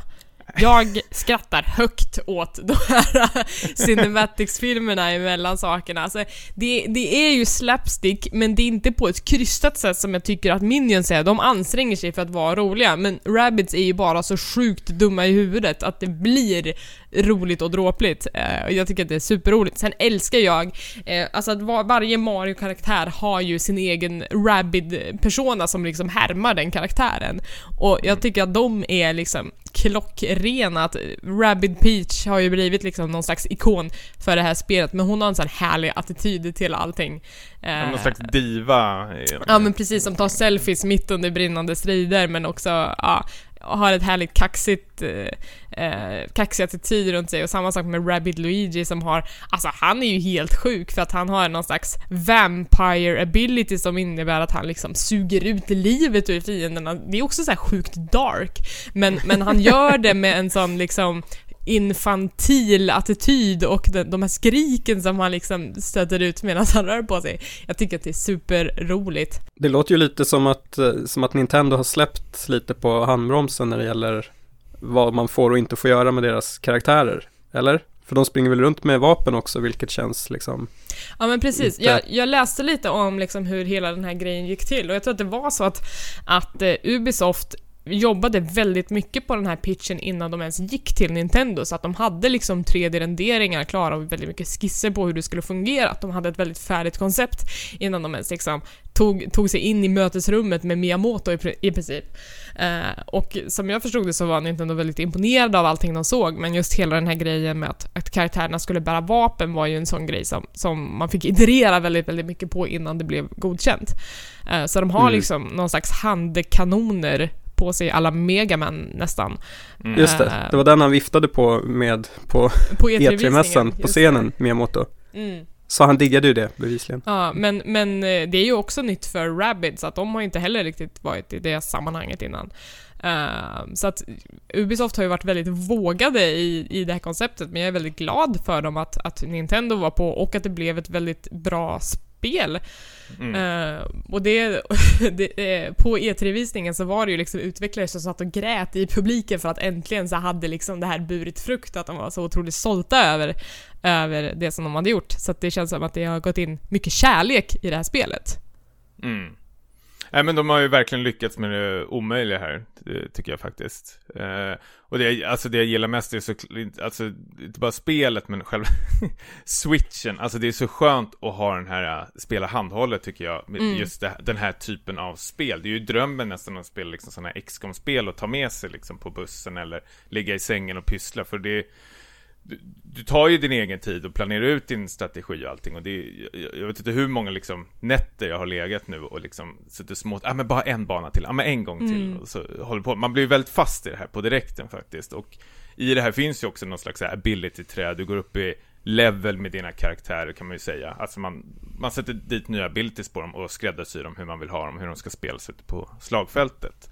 Jag skrattar högt åt de här Cinematics-filmerna emellan sakerna. Alltså, det, det är ju slapstick, men det är inte på ett krystat sätt som jag tycker att Minions är. De anstränger sig för att vara roliga, men Rabbids är ju bara så sjukt dumma i huvudet att det blir roligt och dråpligt. Eh, jag tycker att det är superroligt. Sen älskar jag, eh, alltså att var, varje Mario-karaktär har ju sin egen Rabid-persona som liksom härmar den karaktären. Och jag tycker att de är liksom klockrena. Att Rabid Peach har ju blivit liksom någon slags ikon för det här spelet, men hon har en sån här härlig attityd till allting. Eh, någon slags diva. Ja men precis, som tar selfies mitt under brinnande strider, men också, ja, har ett härligt kaxigt, eh, eh kaxig attityd runt sig och samma sak med Rabbit Luigi som har, alltså han är ju helt sjuk för att han har någon slags vampire ability som innebär att han liksom suger ut livet ur fienderna. Det är också så här sjukt dark, men, men han gör det med en sån liksom infantil attityd och de, de här skriken som han liksom stöter ut medan han rör på sig. Jag tycker att det är superroligt. Det låter ju lite som att, eh, som att Nintendo har släppt lite på handbromsen när det gäller vad man får och inte får göra med deras karaktärer, eller? För de springer väl runt med vapen också, vilket känns liksom... Ja men precis, inte... jag, jag, läste lite om liksom hur hela den här grejen gick till och jag tror att det var så att, att uh, Ubisoft jobbade väldigt mycket på den här pitchen innan de ens gick till Nintendo, så att de hade liksom 3D-renderingar klara och väldigt mycket skisser på hur det skulle fungera, att de hade ett väldigt färdigt koncept innan de ens liksom tog, tog sig in i mötesrummet med Miyamoto i, i princip. Uh, och som jag förstod det så var Nintendo väldigt imponerade av allting de såg, men just hela den här grejen med att, att karaktärerna skulle bära vapen var ju en sån grej som, som man fick iterera väldigt, väldigt mycket på innan det blev godkänt. Uh, så de har mm. liksom någon slags handkanoner på sig alla Megaman nästan. Mm. Just det, det var den han viftade på med på, på E3-mässan e på scenen, Miyamoto. Mm. Så han diggade ju det bevisligen. Ja, men, men eh, det är ju också nytt för Rabbids, att de har inte heller riktigt varit i det sammanhanget innan. Uh, så att Ubisoft har ju varit väldigt vågade i, i det här konceptet, men jag är väldigt glad för dem att, att Nintendo var på och att det blev ett väldigt bra spel. Mm. Uh, och det, det uh, på E3-visningen så var det ju liksom utvecklare som satt och grät i publiken för att äntligen så hade liksom det här burit frukt, att de var så otroligt stolta över, över det som de hade gjort. Så det känns som att det har gått in mycket kärlek i det här spelet. Mm. Nej men de har ju verkligen lyckats med det omöjliga här, tycker jag faktiskt. Eh, och det, alltså det jag gillar mest är så, alltså inte bara spelet men själva switchen. Alltså det är så skönt att ha den här, äh, spela handhållet tycker jag. Mm. Just det, den här typen av spel. Det är ju drömmen nästan att spela liksom sådana här XCOM-spel och ta med sig liksom på bussen eller ligga i sängen och pyssla. För det du, du, tar ju din egen tid och planerar ut din strategi och allting och det är, jag, jag vet inte hur många liksom nätter jag har legat nu och liksom suttit smått, ja ah, men bara en bana till, ja ah, men en gång till mm. och så håller på. Man blir väldigt fast i det här på direkten faktiskt och i det här finns ju också någon slags ability-träd, du går upp i level med dina karaktärer kan man ju säga. Alltså man, man sätter dit nya abilities på dem och skräddarsyr dem hur man vill ha dem, hur de ska spelas ute på slagfältet.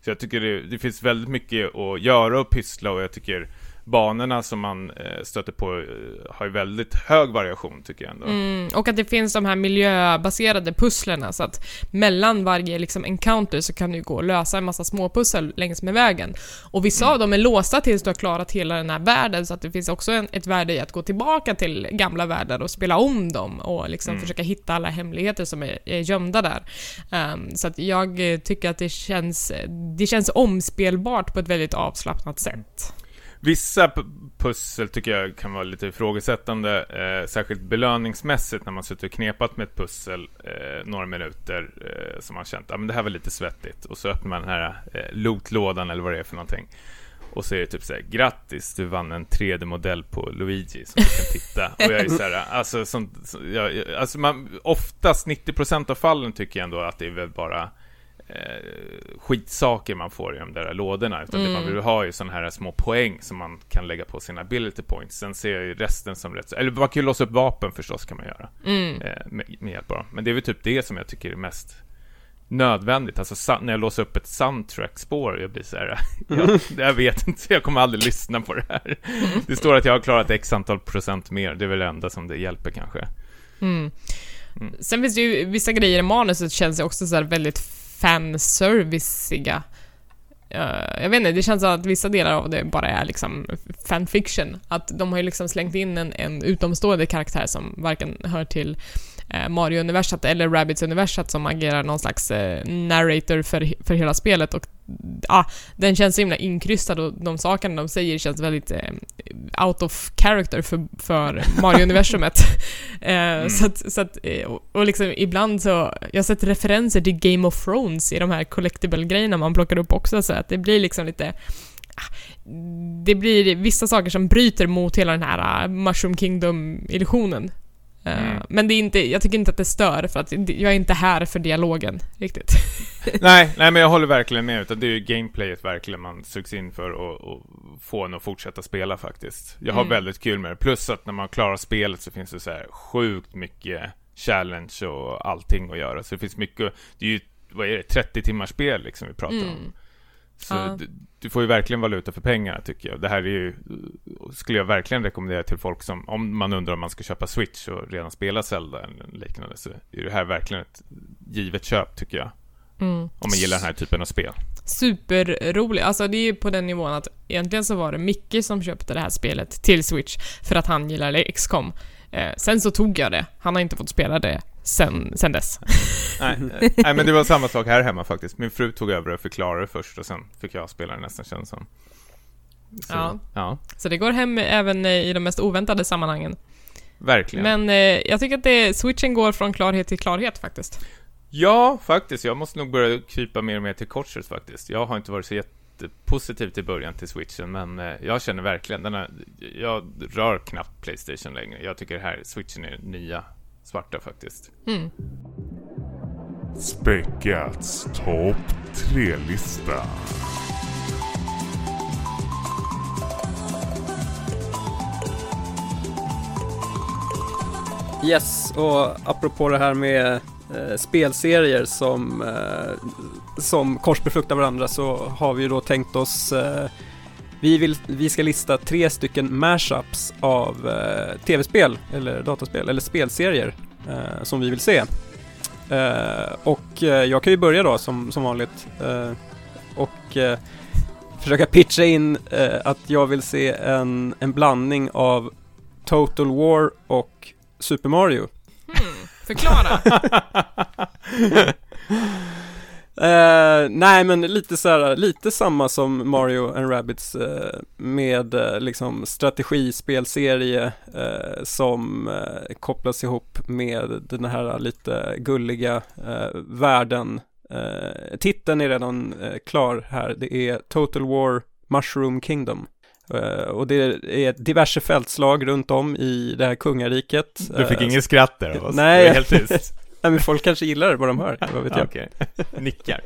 Så jag tycker det, det finns väldigt mycket att göra och pyssla och jag tycker banorna som man eh, stöter på eh, har ju väldigt hög variation tycker jag ändå. Mm, och att det finns de här miljöbaserade pusslerna så att mellan varje liksom encounter så kan du gå och lösa en massa småpussel längs med vägen. Och vissa mm. av dem är låsta tills du har klarat hela den här världen så att det finns också en, ett värde i att gå tillbaka till gamla världar och spela om dem och liksom mm. försöka hitta alla hemligheter som är, är gömda där. Um, så att jag tycker att det känns, det känns omspelbart på ett väldigt avslappnat sätt. Vissa pussel tycker jag kan vara lite ifrågasättande, eh, särskilt belöningsmässigt när man suttit och knepat med ett pussel eh, några minuter eh, som man känt, att men det här var lite svettigt och så öppnar man den här eh, lootlådan eller vad det är för någonting. Och så är det typ såhär, grattis, du vann en 3D-modell på Luigi som du kan titta. Och jag är såhär, alltså, sånt, så, jag, alltså man, oftast 90% av fallen tycker jag ändå att det är väl bara eh, skitsaker man får i de där lådorna. Utan mm. det man vill ha är ju sådana här små poäng som man kan lägga på sina ability points. Sen ser jag ju resten som rätt... Eller man kan ju låsa upp vapen förstås kan man göra. Mm. Eh, med, med hjälp av dem. Men det är väl typ det som jag tycker är mest nödvändigt. Alltså när jag låser upp ett soundtrack-spår, jag blir så här, jag, jag vet inte, jag kommer aldrig lyssna på det här. Det står att jag har klarat x antal procent mer, det är väl det enda som det hjälper kanske. Mm. Mm. Sen finns det ju vissa grejer i manuset känns också så väldigt fanserviciga. Uh, eh, jag vet inte, det känns som att vissa delar av det bara är liksom fanfiction. Att de har ju liksom slängt in en, en utomstående karaktär som varken hör till Mario-universat eller Rabbids-universat som agerar någon slags eh, narrator för, för hela spelet och ja, den känns så himla inkrystad och de sakerna de säger känns väldigt eh, out of character för, för Mario-universumet. eh, mm. Så att, så att eh, och, och liksom ibland så, jag har sett referenser till Game of Thrones i de här collectible-grejerna man plockar upp också så att det blir liksom lite ah, det blir vissa saker som bryter mot hela den här Mushroom Kingdom-illusionen. Eh, mm. Men det är inte, jag tycker inte att det stör för att jag är inte här för dialogen riktigt. nej, nej men jag håller verkligen med utan det är ju gameplayet verkligen man sugs in för och, få en att fortsätta spela faktiskt. Jag har mm. väldigt kul med det. Plus att när man klarar spelet så finns det så här sjukt mycket challenge och allting att göra. Så det finns mycket, det är ju, vad är det, 30 timmars spel liksom vi pratar mm. om. Så ja. du, du, får ju verkligen valuta för pengarna tycker jag. Det här är ju, skulle jag verkligen rekommendera till folk som, om man undrar om man ska köpa Switch och redan spela Zelda eller liknande, så är det här verkligen ett givet köp tycker jag. Mm. Om man gillar den här typen av spel. Superrolig. Alltså det är ju på den nivån att egentligen så var det Micke som köpte det här spelet till Switch för att han gillar XCOM. Eh, sen så tog jag det. Han har inte fått spela det sen, sen dess. nej, nej, men det var samma sak här hemma faktiskt. Min fru tog över och förklarade först och sen fick jag spela det nästan känns som. Så, ja. ja. Så det går hem även i de mest oväntade sammanhangen. Verkligen. Men eh, jag tycker att det, switchen går från klarhet till klarhet faktiskt. Ja, faktiskt. Jag måste nog börja krypa mer och mer till korset faktiskt. Jag har inte varit så jättepositiv till början till switchen, men eh, jag känner verkligen den här, Jag rör knappt Playstation längre. Jag tycker här, switchen är nya svarta faktiskt. Mm. Späckats topp tre-lista. Yes, och apropå det här med eh, spelserier som, eh, som korsbefruktar varandra så har vi ju då tänkt oss eh, vi, vill, vi ska lista tre stycken mashups av eh, tv-spel eller dataspel eller spelserier eh, som vi vill se. Eh, och eh, jag kan ju börja då som, som vanligt eh, och eh, försöka pitcha in att jag vill se en, en blandning av Total War och Super Mario. Hmm, förklara! Uh, nej men lite så här, lite samma som Mario and Rabbids uh, med uh, liksom strategispelserie som kopplas ihop med den här lite gulliga världen. titeln är redan klar här, det är Total War Mushroom Kingdom. och det är diverse fältslag runt om i det här kungariket. Du fick inget skratt där av oss? Nej. Det är helt tyst. Nej, men folk kanske gillar vad de hör, vad vet jag. Okej, nickar.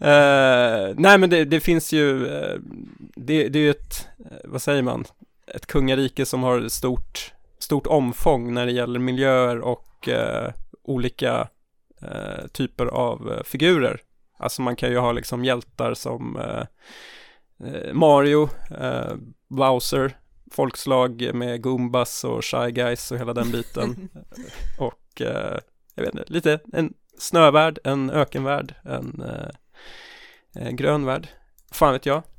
Uh, nej men det, det finns ju, uh, det, det är ju ett, uh, vad säger man, ett kungarike som har stort, stort omfång när det gäller miljöer och olika typer av figurer. Alltså man kan ju ha liksom hjältar som Mario, Bowser, folkslag med Goombas och Shy Guys och hela den biten. och eh, jag vet inte, lite en snövärld, en ökenvärld, en, eh, grön värld. Fan vet jag.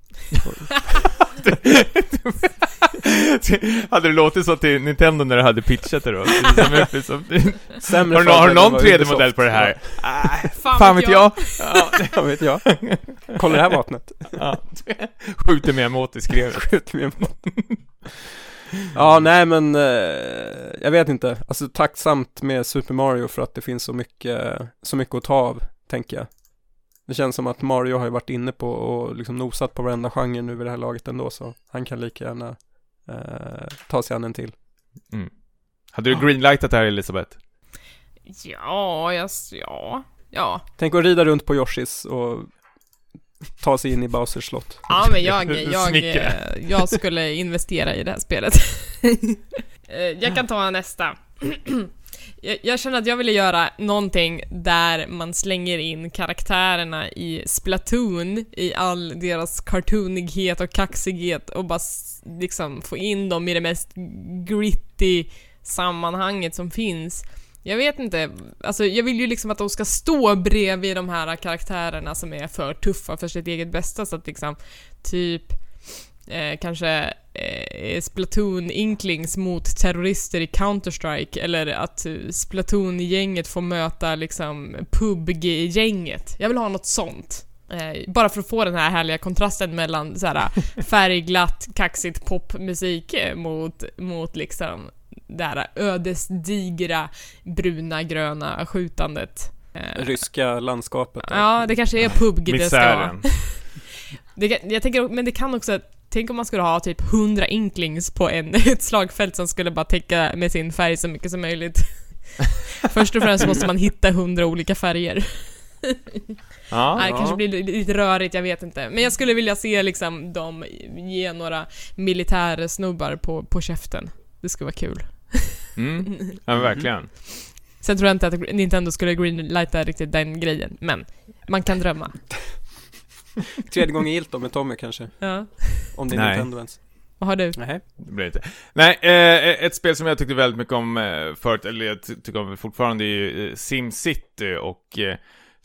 hade det låtit så till Nintendo när du hade pitchat det då? Sämre har, du, har du någon 3D-modell på det här? Fan, fan, vet jag! Ja, fan vet jag. Kolla det här vapnet. Ja. Skjuter med emot i skrevet. Skjuter med emot. Ja, nej men eh, jag vet inte. Alltså tacksamt med Super Mario för att det finns så mycket, så mycket att ta av, tänker jag. Det känns som att Mario har ju varit inne på och liksom nosat på varenda genre nu vid det här laget ändå, så han kan lika gärna eh, ta sig an en till. Mm. Hade du greenlightat det här Elisabeth? Ja, jag, ja. ja. Tänk att rida runt på Yoshis och ta sig in i Bowsers slott. Ja, men jag, jag, eh, jag skulle investera i det här spelet. Eh, jag kan ta nästa. Jag, känner att jag ville göra någonting där man slänger in karaktärerna i Splatoon i all deras cartoonighet och kaxighet och bara liksom få in dem i det mest gritty sammanhanget som finns. Jag vet inte, alltså jag vill ju liksom att de ska stå bredvid de här karaktärerna som är för tuffa för sitt eget bästa så att liksom typ eh, kanske eh, Splatoon-inklings mot terrorister i Counter-Strike eller att eh, Splatoon-gänget får möta liksom PubG-gänget. Jag vill ha något sånt. Eh, bara för att få den här härliga kontrasten mellan så här, färgglatt, kaxigt popmusik eh, mot, mot liksom det här ödesdigra, bruna, gröna skjutandet. Eh, Ryska landskapet. Ja, det kanske är PubG det ska vara. Det, jag tänker, men det kan också, tänk om man skulle ha typ 100 inklings på en, ett slagfält som skulle bara täcka med sin färg så mycket som möjligt. Först och främst måste man hitta 100 olika färger. Ja, Nej, det ja. kanske blir li- lite rörigt, jag vet inte. Men jag skulle vilja se liksom dem ge några militärsnubbar på, på käften. Det skulle vara kul. Mm. ja men verkligen. Sen tror jag inte att Nintendo skulle greenlighta riktigt den grejen, men man kan drömma. Tredje gången gillt då med Tommy kanske. Ja. Om det är Nej. Nintendo ens. Vad har du? Nej. Det blir inte. Nej, eh, ett spel som jag tyckte väldigt mycket om eh, förut, eller jag ty- tycker om fortfarande, är ju eh, SimCity och eh,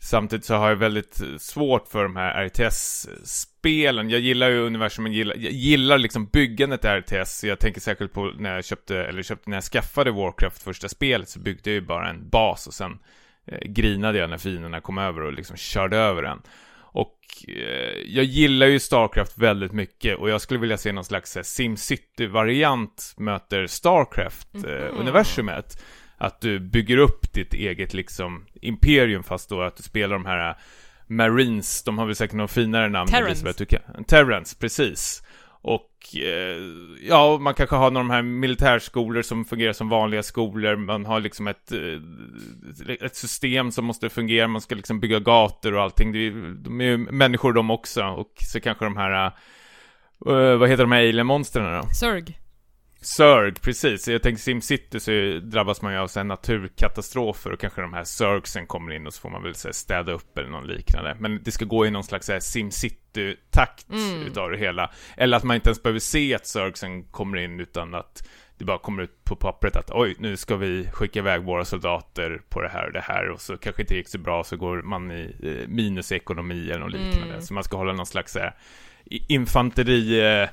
samtidigt så har jag väldigt svårt för de här RTS-spelen. Jag gillar ju universumen, gillar, jag gillar liksom byggandet i RTS. Jag tänker särskilt på när jag köpte, eller köpte när jag skaffade Warcraft första spelet så byggde jag ju bara en bas och sen eh, grinade jag när fienderna kom över och liksom körde över den. Och eh, jag gillar ju Starcraft väldigt mycket och jag skulle vilja se någon slags eh, SimCity-variant möter Starcraft-universumet att du bygger upp ditt eget liksom imperium fast då att du spelar de här äh, Marines, de har väl säkert något finare namn Terrence. Terrence, precis. Och eh, ja, man kanske har några av de här militärskolor som fungerar som vanliga skolor. Man har liksom ett, eh, ett system som måste fungera. Man ska liksom bygga gator och allting. Det är, de är ju människor de också. Och så kanske de här, äh, eh, vad heter de här alien-monstren då? Zerg. Zerg, precis. Jag tänker SimCity så drabbas man ju av så här naturkatastrofer och kanske de här Zergsen kommer in och så får man väl så här städa upp eller något liknande. Men det ska gå i någon slags SimCity-takt Mm. utav det hela. Eller att man inte ens behöver se att Zergsen kommer in utan att det bara kommer ut på pappret att oj, nu ska vi skicka iväg våra soldater på det här och det här och så kanske inte gick så bra så går man i eh, minus i ekonomi eller något liknande. Mm. Så man ska hålla någon slags så här, infanteri eh,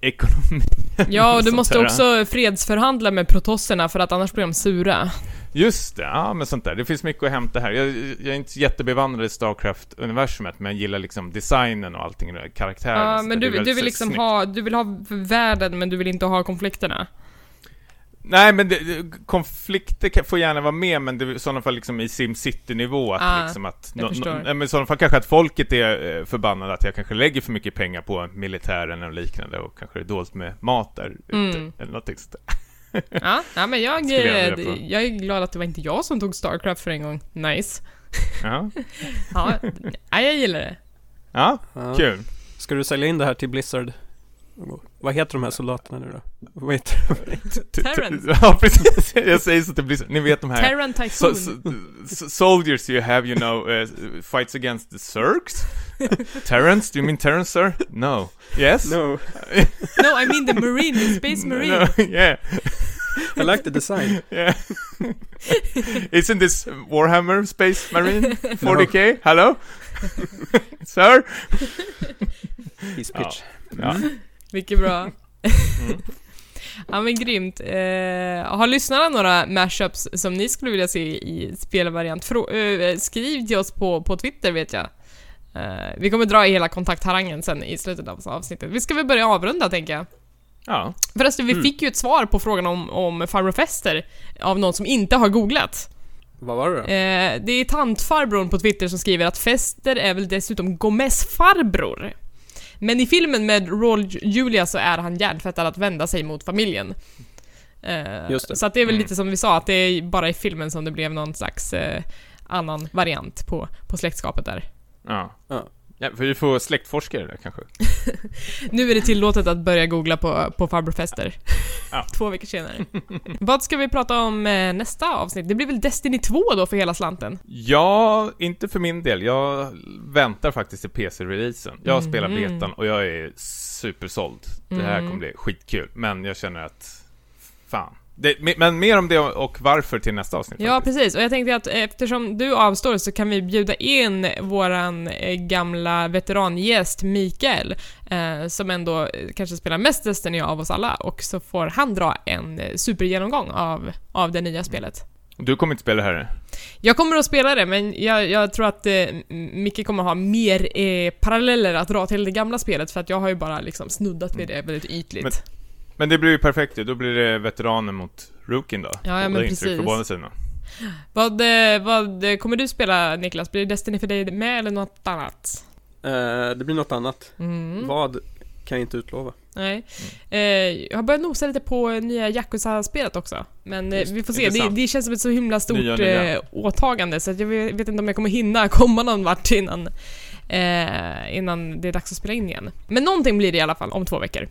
ekonomi. Ja, och du måste där. också fredsförhandla med protosserna för att annars blir de sura. Just det, ja men sånt där. Det finns mycket att hämta här. Jag, jag är inte jättebevandrad i Starcraft-universumet, men jag gillar liksom designen och allting, karaktärerna. Ja, men du, du vill liksom snyggt. ha, du vill ha världen men du vill inte ha konflikterna. Nej, men det, konflikter kan- får gärna vara med, men det är i sådana fall liksom i SimCity-nivå. Att Ah, liksom att... förstår. nej, men i sådana fall kanske att folket är eh, förbannade, att jag kanske lägger för mycket pengar på militären och liknande, och kanske det är dolt med mat där ute, Mm. eller någonting sånt. Ja, ja men jag, jag eh, jag är glad att det var inte jag som tog Starcraft för en gång. Nice. Ja, Ja, ja jag gillar det. ja Ja. kul. Ska du sälja in det här till Blizzard? Vad heter de här soldaterna nu då? Vad heter de? Terrans. Ja, precis. Jag säger så att det blir så. Ni vet de här... Terran So, Typhoon. so, so- soldiers you have, you know, uh, fights against the Zergs? Terrans? Do you mean Terrans, sir? No. Yes? No, No, I mean the Marine, the Space Marine. No, yeah, I like the design. yeah. Isn't this Warhammer Space Marine? 40k? Hello? sir? His Ja. pitch. Ja. Mycket bra. Mm. Ja men grymt. Eh, har lyssnarna några mashups som ni skulle vilja se i spelvariant? Frå- eh, skriv till oss på, på Twitter vet jag. Eh, vi kommer dra i hela kontaktharangen sen i slutet av avsnittet. Vi ska väl börja avrunda tänker jag. ja. Förresten, vi Mm. fick ju ett svar på frågan om, om farbror Fester av någon som inte har googlat. Vad var det då? Eh, det är tantfarbrorn på Twitter som skriver att Fester är väl dessutom Gomez farbror. Men i filmen med Raul Julia så är han hjärntvättad att vända sig mot familjen. Just det. Så att det är väl Mm. lite som vi sa, att det är bara i filmen som det blev någon slags eh, annan variant på, på släktskapet där. Ja. Ja. Ja. För vi får släktforskare där kanske. Nu är det tillåtet att börja googla på, på farbrorfester. Ja. Två veckor senare. Vad ska vi prata om eh, nästa avsnitt? Det blir väl Destiny 2 då för hela slanten? Ja, inte för min del. Jag väntar faktiskt till PC-releasen. Jag spelar Mhm. betan och jag är supersåld. Det här Mm. kommer bli skitkul. Men jag känner att, fan. Det, men mer om det och varför till nästa avsnitt. Ja, faktiskt. precis. Och jag tänkte att eftersom du avstår så kan vi bjuda in våran eh, gamla veterangäst Mikael, eh, som ändå eh, kanske spelar mest Destiny av oss alla, och så får han dra en eh, supergenomgång av, av det nya spelet. Du kommer inte spela det här? Jag kommer att spela det, men jag, jag tror att eh, Micke kommer ha mer eh, paralleller att dra till det gamla spelet, för att jag har ju bara liksom snuddat vid det väldigt ytligt. Men- Men det blir ju perfekt ju. Då blir det veteranen mot rookien då. Ja, ja, men precis. På båda sidorna. Vad, eh, vad eh, kommer du spela Niklas? Blir det Destiny för dig med eller något annat? Eh, det blir något annat. Mm. Vad kan jag inte utlova. Nej. Eh, jag har börjat nosa lite på nya Yakuza-spelet också. Men eh, Just, vi får se. Det, det känns som ett så himla stort Nya, nya. Eh, åtagande så att jag vet, vet inte om jag kommer hinna komma någon vart innan, eh, innan det är dags att spela in igen. Men någonting blir det i alla fall om två veckor.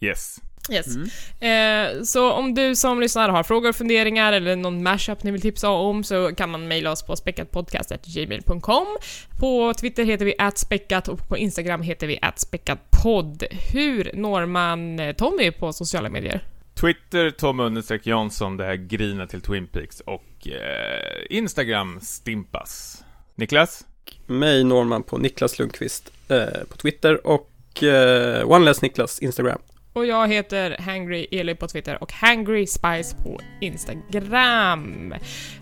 Yes. Yes. Mm. Eh, så om du som lyssnar har frågor, funderingar eller någon mashup ni vill tipsa om så kan man mejla oss på späckatpodcast.gmail.com På Twitter heter vi @späckat och på Instagram heter vi @späckatpodd. Hur når man eh, Tommy på sociala medier? Twitter, Tom understreck Jansson, det här grina till Twin Peaks och eh, Instagram, Stimpas. Niklas? Mig når man på Niklas Lundqvist eh, på Twitter och eh, OneLess Niklas Instagram. Och jag heter Hangry Eli på Twitter och Hangry Spice på Instagram.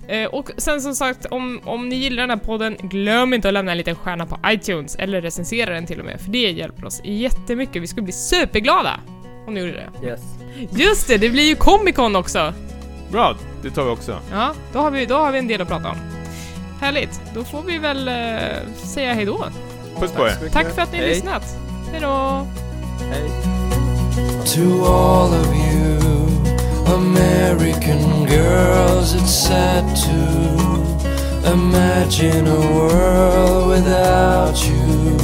Eh, och sen som sagt, om, om ni gillar den här podden, glöm inte att lämna en liten stjärna på iTunes, eller recensera den till och med, för det hjälper oss jättemycket. Vi skulle bli superglada om ni gjorde det. Yes. Just det, det blir ju Comic Con också! Bra, det tar vi också. Ja, då har vi, då har vi en del att prata om. Härligt, då får vi väl eh, säga hejdå. Puss på er. Tack för att ni har Hej. lyssnat. Hejdå! Hej. To all of you American girls, it's sad to imagine a world without you.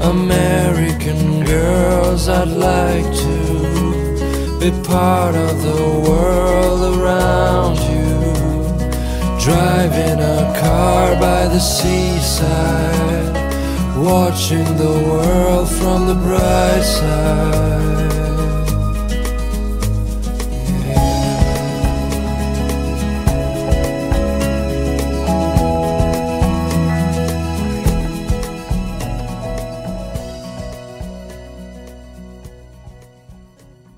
American girls, I'd like to be part of the world around you. Driving a car by the seaside, watching the world from the bright side.